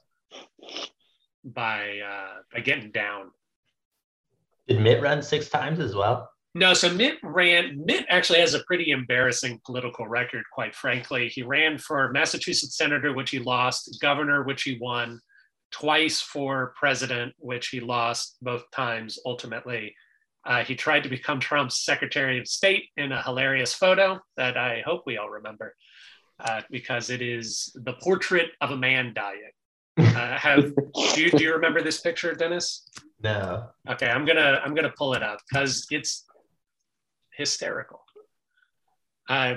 by uh, by getting down. Did Mitt run six times as well? No, so Mitt ran. Mitt actually has a pretty embarrassing political record, quite frankly. He ran for Massachusetts senator, which he lost, governor, which he won, twice for president, which he lost both times ultimately. Uh, he tried to become Trump's Secretary of State in a hilarious photo that I hope we all remember uh, because it is the portrait of a man dying. Uh, have do you, do you remember this picture, Dennis? No. Okay, I'm gonna I'm gonna pull it up because it's hysterical. Uh,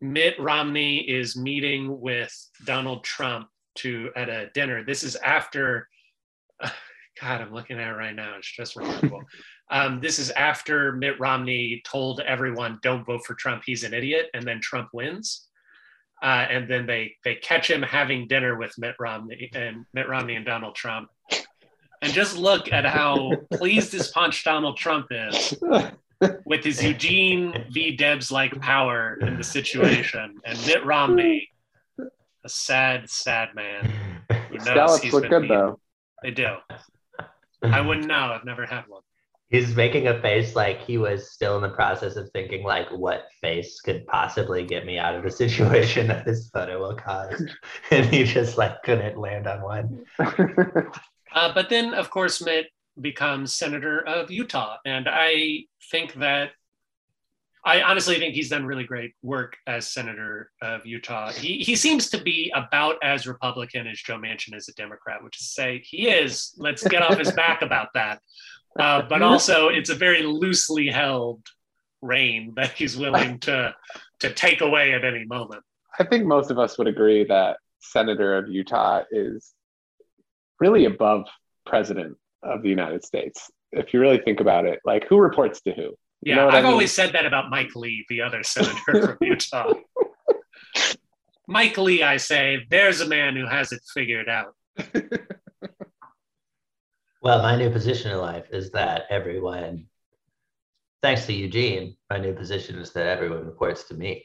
Mitt Romney is meeting with Donald Trump to at a dinner. This is after. God, I'm looking at it right now. It's just remarkable. Um, this is after Mitt Romney told everyone, "Don't vote for Trump. He's an idiot," and then Trump wins uh, and then they they catch him having dinner with Mitt Romney and Mitt Romney and Donald Trump, and just look at how pleased as punch Donald Trump is with his Eugene v. Debs like power in the situation, and Mitt Romney, a sad, sad man who knows Scallops look good beaten. though. They do. I wouldn't know. I've never had one he's making a face like he was still in the process of thinking like what face could possibly get me out of the situation that this photo will cause and he just like couldn't land on one uh, but then of course mitt becomes senator of utah and i think that I honestly think he's done really great work as senator of Utah. He, he seems to be about as Republican as Joe Manchin is a Democrat, which is to say he is. Let's get off his back about that. Uh, but also, it's a very loosely held reign that he's willing to to take away at any moment. I think most of us would agree that Senator of Utah is really above President of the United States. If you really think about it, like who reports to who? You yeah, I've I mean? always said that about Mike Lee, the other senator from Utah. Mike Lee, I say, there's a man who has it figured out. Well, my new position in life is that everyone, thanks to Eugene, my new position is that everyone reports to me.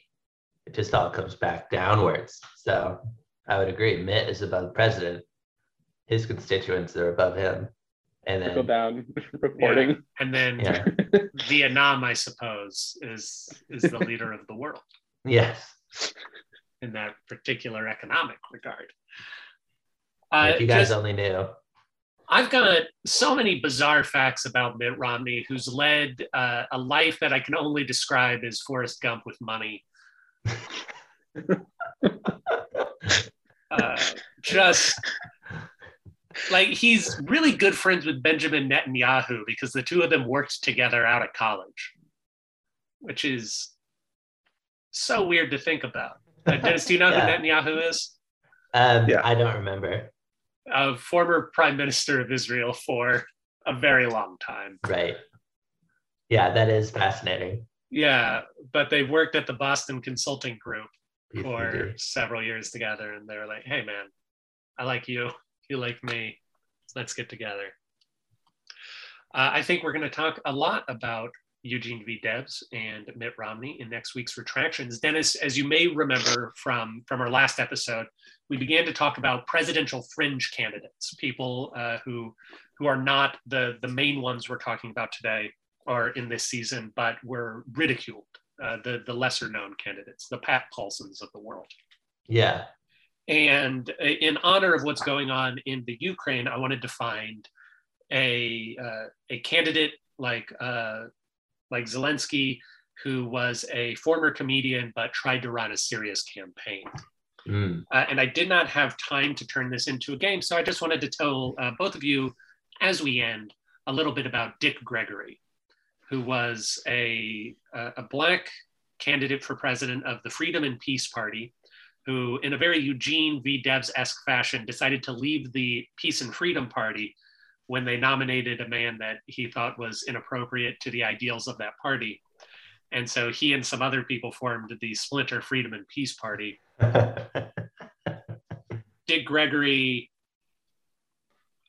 It just all comes back downwards. So I would agree. Mitt is above the president. His constituents are above him. And then go down reporting. Yeah. And then yeah. Vietnam, I suppose, is is the leader of the world. Yes. In that particular economic regard. Uh, if you guys just, only knew. I've got so many bizarre facts about Mitt Romney, who's led uh, a life that I can only describe as Forrest Gump with money. uh, just like he's really good friends with Benjamin Netanyahu because the two of them worked together out of college, which is so weird to think about. Uh, Dennis, do you know yeah. who Netanyahu is? Um, yeah. I don't remember a former prime minister of Israel for a very long time. Right. Yeah, that is fascinating. Yeah, but they've worked at the Boston Consulting Group. for several years together, and they're like, "Hey, man, I like you. You like me. Let's get together." Uh, I think we're going to talk a lot about Eugene V. Debs and Mitt Romney in next week's retractions. Dennis, as you may remember from, from our last episode, we began to talk about presidential fringe candidates, people uh, who, who are not the, the main ones we're talking about today or in this season, but were ridiculed, uh, the, the lesser known candidates, the Pat Paulsons of the world. Yeah. And uh, in honor of what's going on in the Ukraine, I wanted to find a, uh, a candidate like uh, like Zelensky, who was a former comedian but tried to run a serious campaign. Mm. Uh, and I did not have time to turn this into a game, so I just wanted to tell uh, both of you as we end a little bit about Dick Gregory, who was a, a black candidate for president of the Freedom and Peace Party, who, in a very Eugene V. Debs esque fashion, decided to leave the Peace and Freedom Party when they nominated a man that he thought was inappropriate to the ideals of that party. And so he and some other people formed the Splinter Freedom and Peace Party. Dick Gregory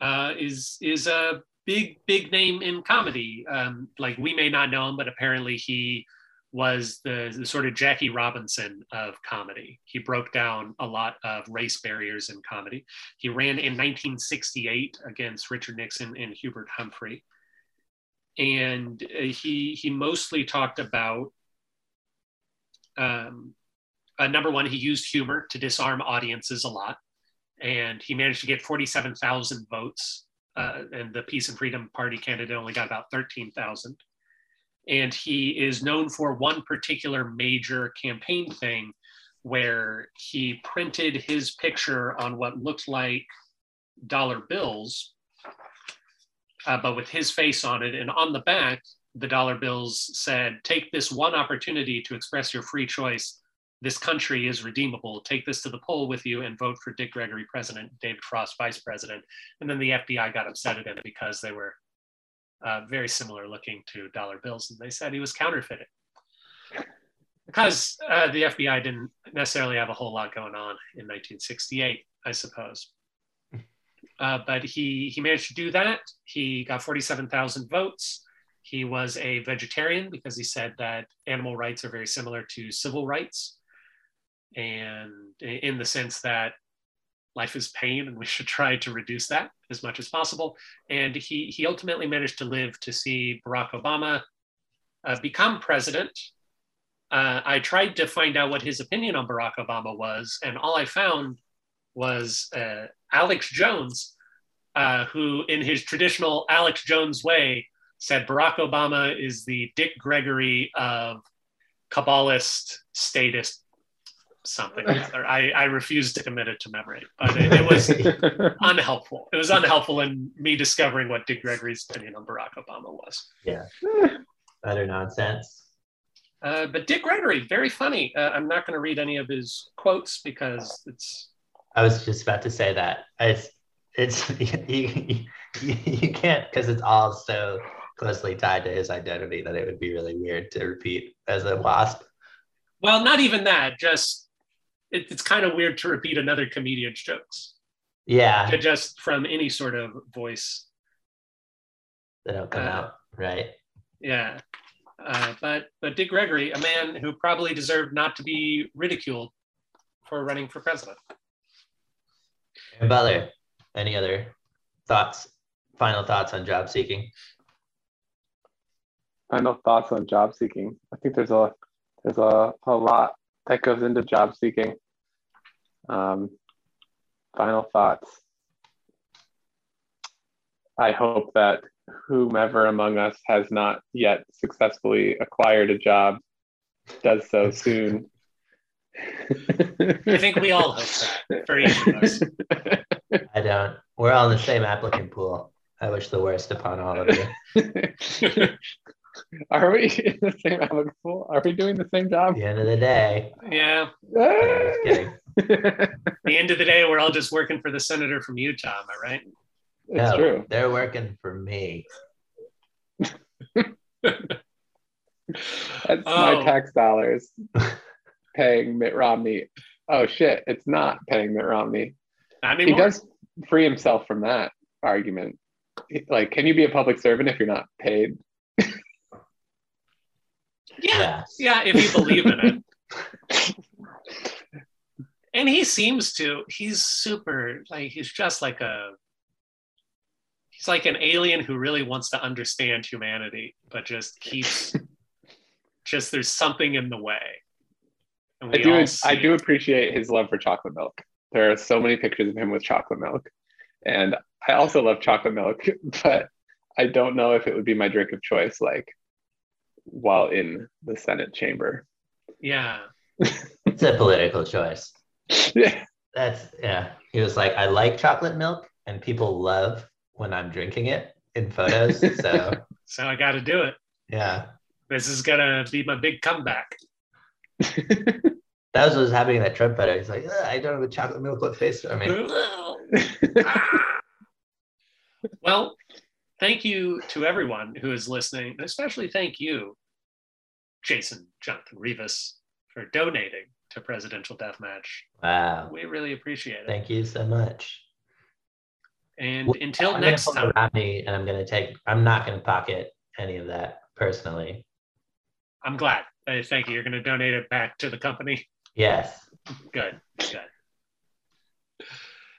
uh, is is a big big name in comedy. Um, like we may not know him, but apparently he was the, the, sort of Jackie Robinson of comedy. He broke down a lot of race barriers in comedy. He ran in 1968 against Richard Nixon and Hubert Humphrey. And uh, he, he mostly talked about um, uh, number one, he used humor to disarm audiences a lot. And he managed to get 47,000 votes. Uh, and the Peace and Freedom Party candidate only got about 13,000 and he is known for one particular major campaign thing where he printed his picture on what looked like dollar bills, uh, but with his face on it. And on the back, the dollar bills said, Take this one opportunity to express your free choice. This country is redeemable. Take this to the poll with you and vote for Dick Gregory president, David Frost vice president. And then the FBI got upset at him because they were uh, very similar looking to dollar bills, and they said he was counterfeiting. Because uh, the FBI didn't necessarily have a whole lot going on in 1968, I suppose. Uh, but he, he managed to do that. He got 47,000 votes. He was a vegetarian because he said that animal rights are very similar to civil rights. And in the sense that life is pain and we should try to reduce that as much as possible. And he, he ultimately managed to live to see Barack Obama uh, become president. Uh, I tried to find out what his opinion on Barack Obama was, and all I found was uh, Alex Jones, uh, who, in his traditional Alex Jones way, said Barack Obama is the Dick Gregory of Kabbalist statist something I, I refuse to commit it to memory, but it, it was unhelpful. It was unhelpful in me discovering what Dick Gregory's opinion on Barack Obama was. Yeah, utter nonsense. Uh, but Dick Gregory, very funny. Uh, I'm not going to read any of his quotes because it's. I was just about to say that it's it's you, you, you can't because it's all so closely tied to his identity that it would be really weird to repeat as a wasp. Well, not even that. Just it, it's kind of weird to repeat another comedian's jokes. Yeah. To just from any sort of voice. They don't come uh, out, right? Yeah. Uh, but but Dick Gregory, a man who probably deserved not to be ridiculed for running for president. And Butler, any other thoughts? Final thoughts on job seeking? Final thoughts on job seeking. I think there's a there's a, a lot that goes into job seeking. Um, final thoughts. I hope that whomever among us has not yet successfully acquired a job does so soon. I think we all hope that for each of us. I don't. We're all in the same applicant pool. I wish the worst upon all of you. Are we in the same applicant pool? Are we doing the same job? At the end of the day. Yeah. just kidding. The end of the day, we're all just working for the senator from Utah. Am I right? It's no, true. They're working for me. That's oh. my tax dollars. paying Mitt Romney. Oh shit, it's not paying Mitt Romney. Not He does free himself from that argument. Like, can you be a public servant if you're not paid? Yeah. Yeah, if you believe in it. And he seems to, he's super, like, he's just like a, he's like an alien who really wants to understand humanity, but just keeps, just there's something in the way. I do. all see I do it. appreciate his love for chocolate milk. There are so many pictures of him with chocolate milk, and I also love chocolate milk, but I don't know if it would be my drink of choice, like while in the Senate chamber. Yeah. It's a political choice. Yeah, That's yeah. He was like, I like chocolate milk, and people love when I'm drinking it in photos. So So I got to do it. yeah, This is going to be my big comeback. that was what was happening in that Trump photo. He's like, I don't have a chocolate milk. What face? I mean, ah. well, thank you to everyone who is listening, especially thank you, Jason Jonathan Rivas, for donating to Presidential Deathmatch. wow. We really appreciate it. Thank you so much. and Well, until I'm next time, and I'm gonna take. I'm not gonna pocket any of that personally. I'm glad. Uh, thank you. You're going to donate it back to the company. Yes. Good. Good.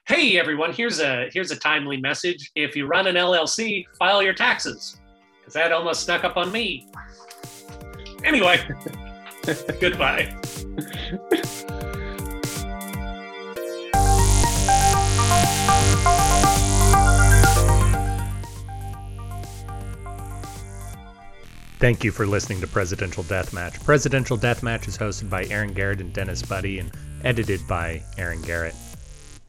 Hey everyone, here's a here's a timely message. If you run an LLC, file your taxes. Cuz that almost snuck up on me. Anyway, goodbye. Thank you for listening to Presidential Deathmatch. Presidential Deathmatch is hosted by Aaron Garrett and Dennis Buddy and edited by Aaron Garrett.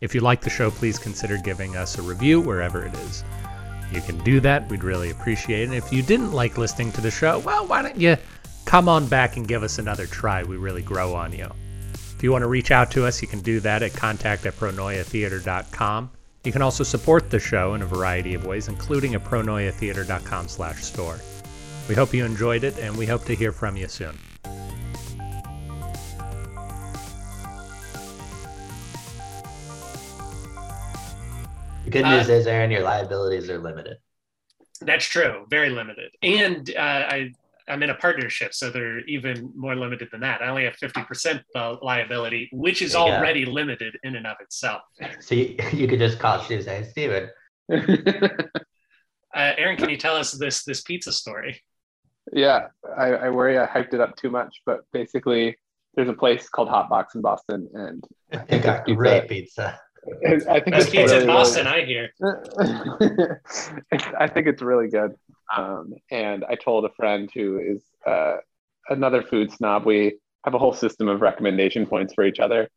If you like the show, please consider giving us a review wherever it is. You can do that, we'd really appreciate it. And if you didn't like listening to the show, well, why don't you come on back and give us another try? We really grow on you. If you want to reach out to us, you can do that at contact at pronoiatheater.com. You can also support the show in a variety of ways, including at pronoiatheater.com slash store. We hope you enjoyed it, and we hope to hear from you soon. The good Uh, news is, Aaron, your liabilities are limited. That's true, very limited. And uh, I I'm in a partnership, so they're even more limited than that. I only have 50% the liability, which is There you go. already limited in and of itself. So you, you could just call Steve and say, Steven, Uh, Aaron, can you tell us this this pizza story? yeah, I, I worry I hyped it up too much, but basically, there's a place called Hot Box in Boston, and they got Pizza. great pizza. I think Best it's pizza in really, Boston, I hear. I think it's really good. Um, and I told a friend who is uh, another food snob, we have a whole system of recommendation points for each other.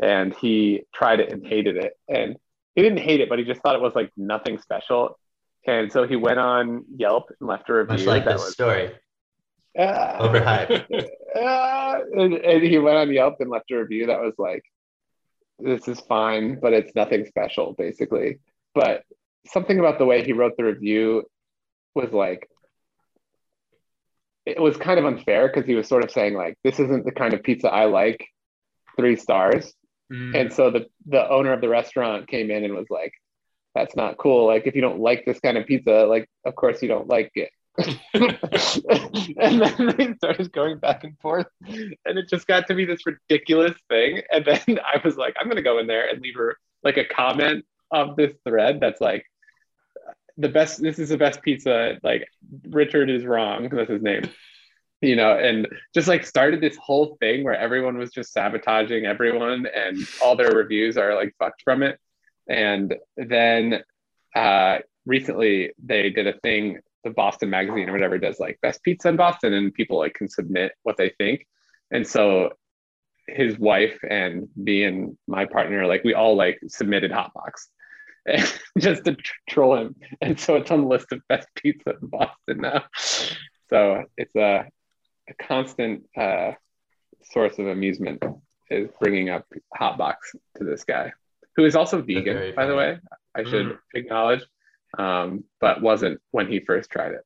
And he tried it and hated it. And he didn't hate it, but he just thought it was like nothing special. And so he went on Yelp and left a review Much like that this was story. uh, Overhyped. uh, and, and he went on Yelp and left a review that was like, this is fine, but it's nothing special, basically. But something about the way he wrote the review was like, it was kind of unfair because he was sort of saying, like, this isn't the kind of pizza I like, three stars. Mm. And so the, the owner of the restaurant came in and was like, that's not cool. Like, if you don't like this kind of pizza, like, of course you don't like it. and then they started going back and forth and it just got to be this ridiculous thing and then i was like i'm going to go in there and leave her like a comment of this thread that's like the best this is the best pizza like richard is wrong that's his name. You know and just like started this whole thing where everyone was just sabotaging everyone and all their reviews are like fucked from it. And then uh recently they did a thing the Boston Magazine or whatever does like best pizza in Boston, and people like can submit what they think. And so his wife and me and my partner, like we all like submitted Hotbox just to tr- troll him. And so it's on the list of best pizza in Boston now. So it's a, a constant uh, source of amusement is bringing up Hotbox to this guy, who is also vegan, by the way. I should Mm. acknowledge um, but wasn't when he first tried it.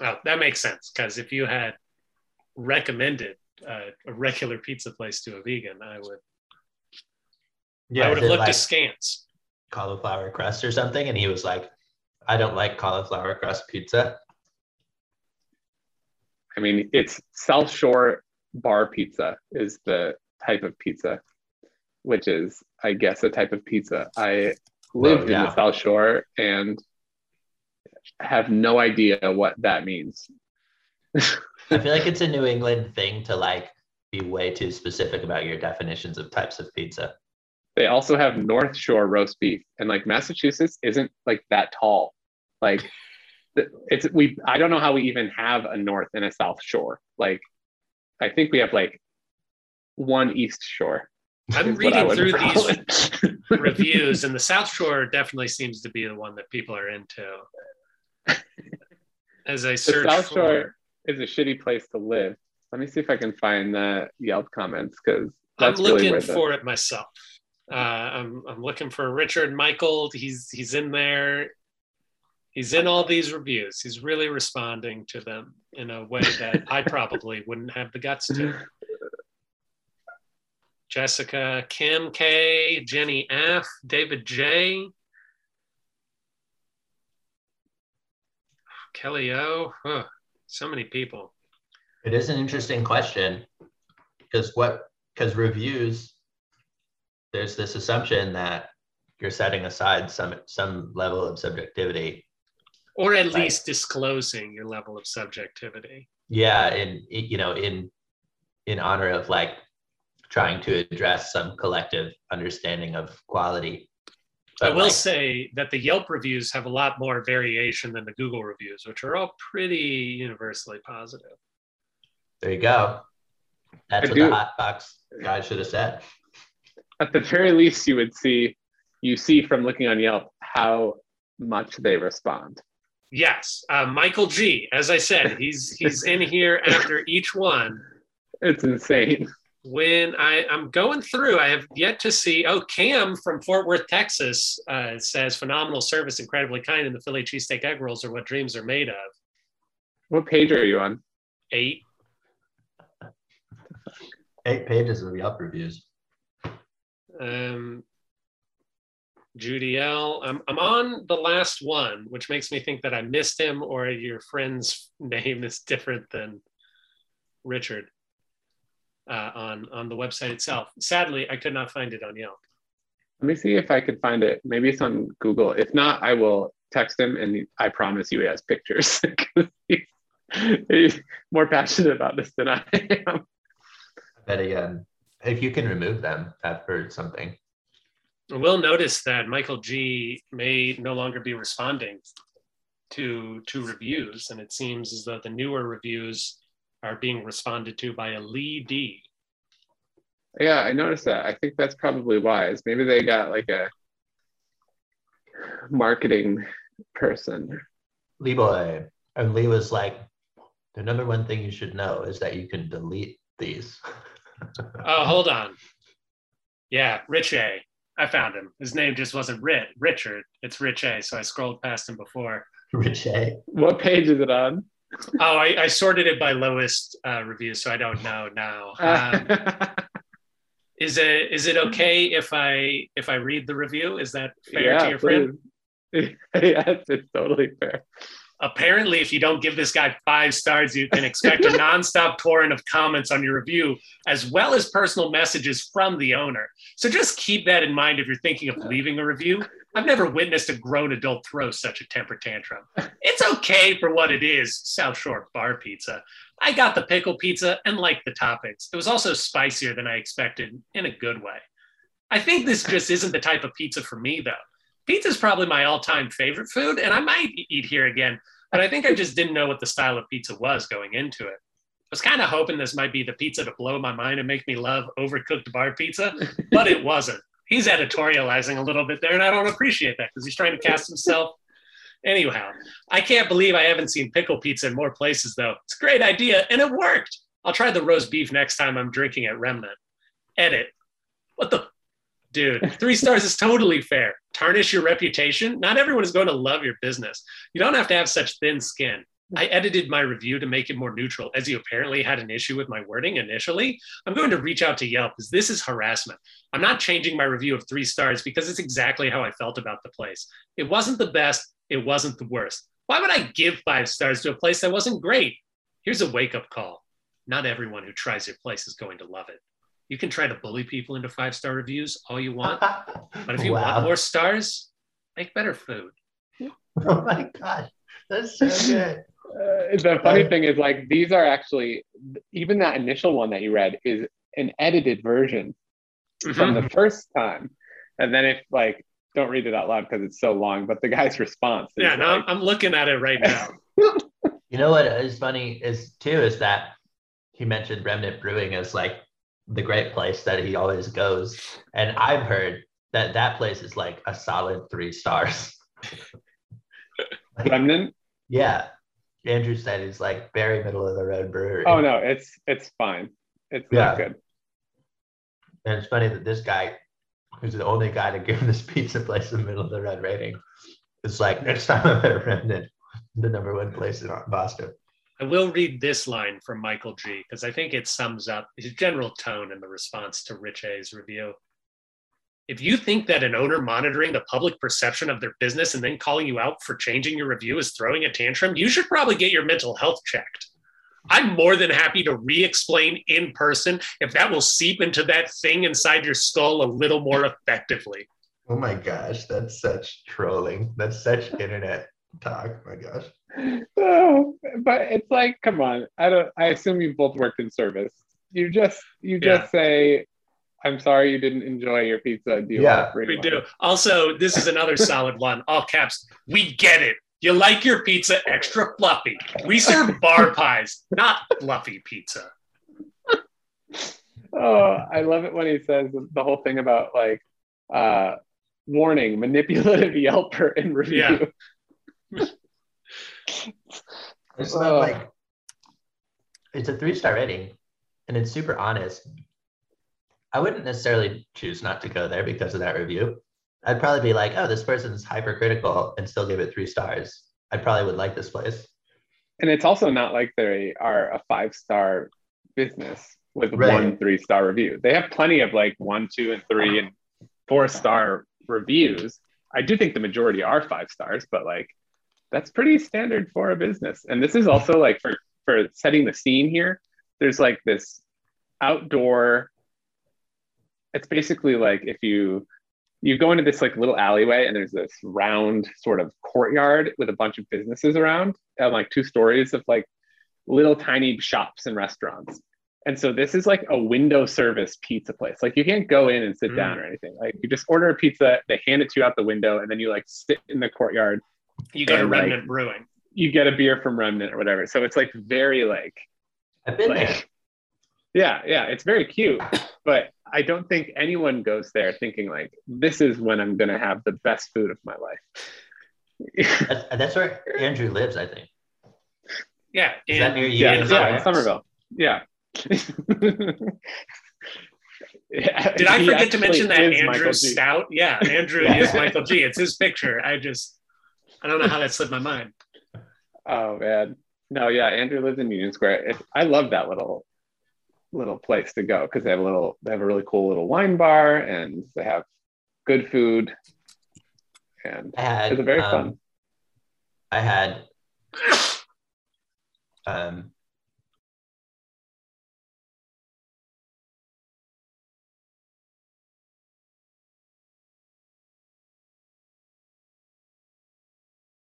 Oh, that makes sense because if you had recommended uh, a regular pizza place to a vegan, I would Yeah, I would have looked like askance. Cauliflower crust or something, and he was like, "I don't like cauliflower crust pizza." I mean, it's South Shore bar pizza is the type of pizza, which is, I guess, a type of pizza. I lived in yeah. the South Shore and have no idea what that means. I feel like it's a New England thing to like be way too specific about your definitions of types of pizza. They also have North Shore roast beef, and like Massachusetts isn't like that tall. Like it's we. I don't know how we even have a North and a South Shore. Like I think we have like one East Shore. I'm is what I reading through these reviews, and the South Shore definitely seems to be the one that people are into. As I the search South for, Shore is a shitty place to live. Let me see if I can find the Yelp comments because I'm really looking the, for it myself. Uh, I'm I'm looking for Richard Michael. He's he's in there. He's in all these reviews. He's really responding to them in a way that I probably wouldn't have the guts to. Jessica, Kim K, Jenny F, David J, Kelly O. Huh, so many people. It is an interesting question because what because reviews there's this assumption that you're setting aside some some level of subjectivity. Or at Right. least disclosing your level of subjectivity. Yeah, and you know in in honor of like trying to address some collective understanding of quality. I will like, say that the Yelp reviews have a lot more variation than the Google reviews, which are all pretty universally positive. there you go. That's I what do- the hot box guy should have said. At the very least you would see you see from looking on Yelp how much they respond. Yes, uh, Michael G. As I said, he's he's in here after each one. It's insane. When I I'm going through, I have yet to see. Oh, Cam from Fort Worth, Texas, uh, says phenomenal service, incredibly kind, and the Philly cheesesteak egg rolls are what dreams are made of. What page are you on? Eight. Eight pages of Yelp reviews. Um, Judy L. I'm, I'm on the last one, which makes me think that I missed him or your friend's name is different than Richard uh, on, on the website itself. Sadly, I could not find it on Yelp. Let me see if I could find it. Maybe it's on Google. If not, I will text him and I promise you he has pictures. he's, he's more passionate about this than I am. But again, if you can remove them after something, We'll notice that Michael G may no longer be responding to to reviews, and it seems as though the newer reviews are being responded to by a Lee D. Yeah, I noticed that. I think that's probably wise. Maybe they got like a marketing person. Lee boy. And Lee was like, the number one thing you should know is that you can delete these. Oh, hold on. Yeah, Rich A. I found him. His name just wasn't Rit, Richard. It's Rich A. So I scrolled past him before. Rich A. What page is it on? Oh, I, I sorted it by lowest uh, reviews, so I don't know now. Um, is it is it okay if I if I read the review? Is that fair to your friend? yes, it's totally fair. Apparently if you don't give this guy five stars you can expect a nonstop torrent of comments on your review as well as personal messages from the owner. So just keep that in mind if you're thinking of leaving a review. I've never witnessed a grown adult throw such a temper tantrum. It's okay for what it is south shore bar pizza. I got the pickle pizza and liked the toppings. It was also spicier than i expected in a good way. I think this just isn't the type of pizza for me though pizza is probably my all-time favorite food and i might eat here again but i think i just didn't know what the style of pizza was going into it. I was kind of hoping this might be the pizza to blow my mind and make me love overcooked bar pizza but it wasn't. He's editorializing a little bit there and i don't appreciate that because he's trying to cast himself. Anyhow i can't believe i haven't seen pickle pizza in more places though. It's a great idea and it worked! I'll try the roast beef next time i'm drinking at remnant. Edit. What the Dude, three stars is totally fair. Tarnish your reputation. Not everyone is going to love your business. You don't have to have such thin skin. I edited my review to make it more neutral, as you apparently had an issue with my wording initially. I'm going to reach out to Yelp because this is harassment. I'm not changing my review of three stars because it's exactly how I felt about the place. It wasn't the best, it wasn't the worst. Why would I give five stars to a place that wasn't great? Here's a wake up call not everyone who tries your place is going to love it. You can try to bully people into five star reviews all you want, but if you Wow. want more stars, make better food. Oh my god, that's so good. Uh, the funny thing is, like, these are actually even that initial one that you read is an edited version from the first time, and then if like don't read it out loud because it's so long. But the guy's response, is Yeah, no, like, I'm looking at it right now. You know what is funny is too is that he mentioned Remnant Brewing as like the great place that he always goes, and I've heard that that place is like a solid three stars. Like, remnant. yeah, Andrew said it's like very middle of the road brewery. Oh no, it's it's fine. It's Yeah. not good. And it's funny that this guy, who's the only guy to give this pizza place a middle of the road rating, is like next time I'm at Remnant, the number one place in Boston. I will read this line from Michael G because I think it sums up his general tone in the response to Rich A's review. If you think that an owner monitoring the public perception of their business and then calling you out for changing your review is throwing a tantrum, you should probably get your mental health checked. I'm more than happy to re explain in person if that will seep into that thing inside your skull a little more effectively. Oh my gosh, that's such trolling. That's such internet talk. My gosh. Oh, but it's like, come on. I don't. I assume you both worked in service. You just you just say, "I'm sorry you didn't enjoy your pizza." Do you Yeah, We money?" do. Also, this is another solid one. All caps. We get it. You like your pizza extra fluffy. We serve bar pies, not fluffy pizza. Oh, I love it when he says the whole thing about like, uh, warning, manipulative Yelper in review. Yeah. It's Oh. not like it's a three star rating and it's super honest. I wouldn't necessarily choose not to go there because of that review. I'd probably be like, oh, this person's hypercritical and still give it three stars. I probably would like this place. And it's also not like they are a five star business with Right. one three star review. They have plenty of like one, two, and three and four star reviews. I do think the majority are five stars, but like that's pretty standard for a business. And this is also like for for setting the scene here. There's like this outdoor. It's basically like if you you go into this like little alleyway and there's this round sort of courtyard with a bunch of businesses around and like two stories of like little tiny shops and restaurants. And so this is like a window service pizza place. Like you can't go in and sit Mm. down or anything. Like you just order a pizza, they hand it to you out the window, and then you like sit in the courtyard. You go to And, like, Remnant Brewing. You get a beer from Remnant or whatever. So it's like very like I've been there. yeah, yeah, it's very cute. But I don't think anyone goes there thinking like this is when I'm gonna have the best food of my life. That's, that's where Andrew lives, I think. Yeah. Is that near you? yeah, in yeah, Somerville? Somerville. Yeah. Yeah, Did I forget to mention that Andrew Stout? Yeah, Andrew Yeah. is Michael G. It's his picture. I just, I don't know how that slipped my mind. Oh man, no, yeah, Andrew lives in Union Square. It, I love that little little place to go because they have a little, they have a really cool little wine bar and they have good food, and I had it's very um, fun. I had um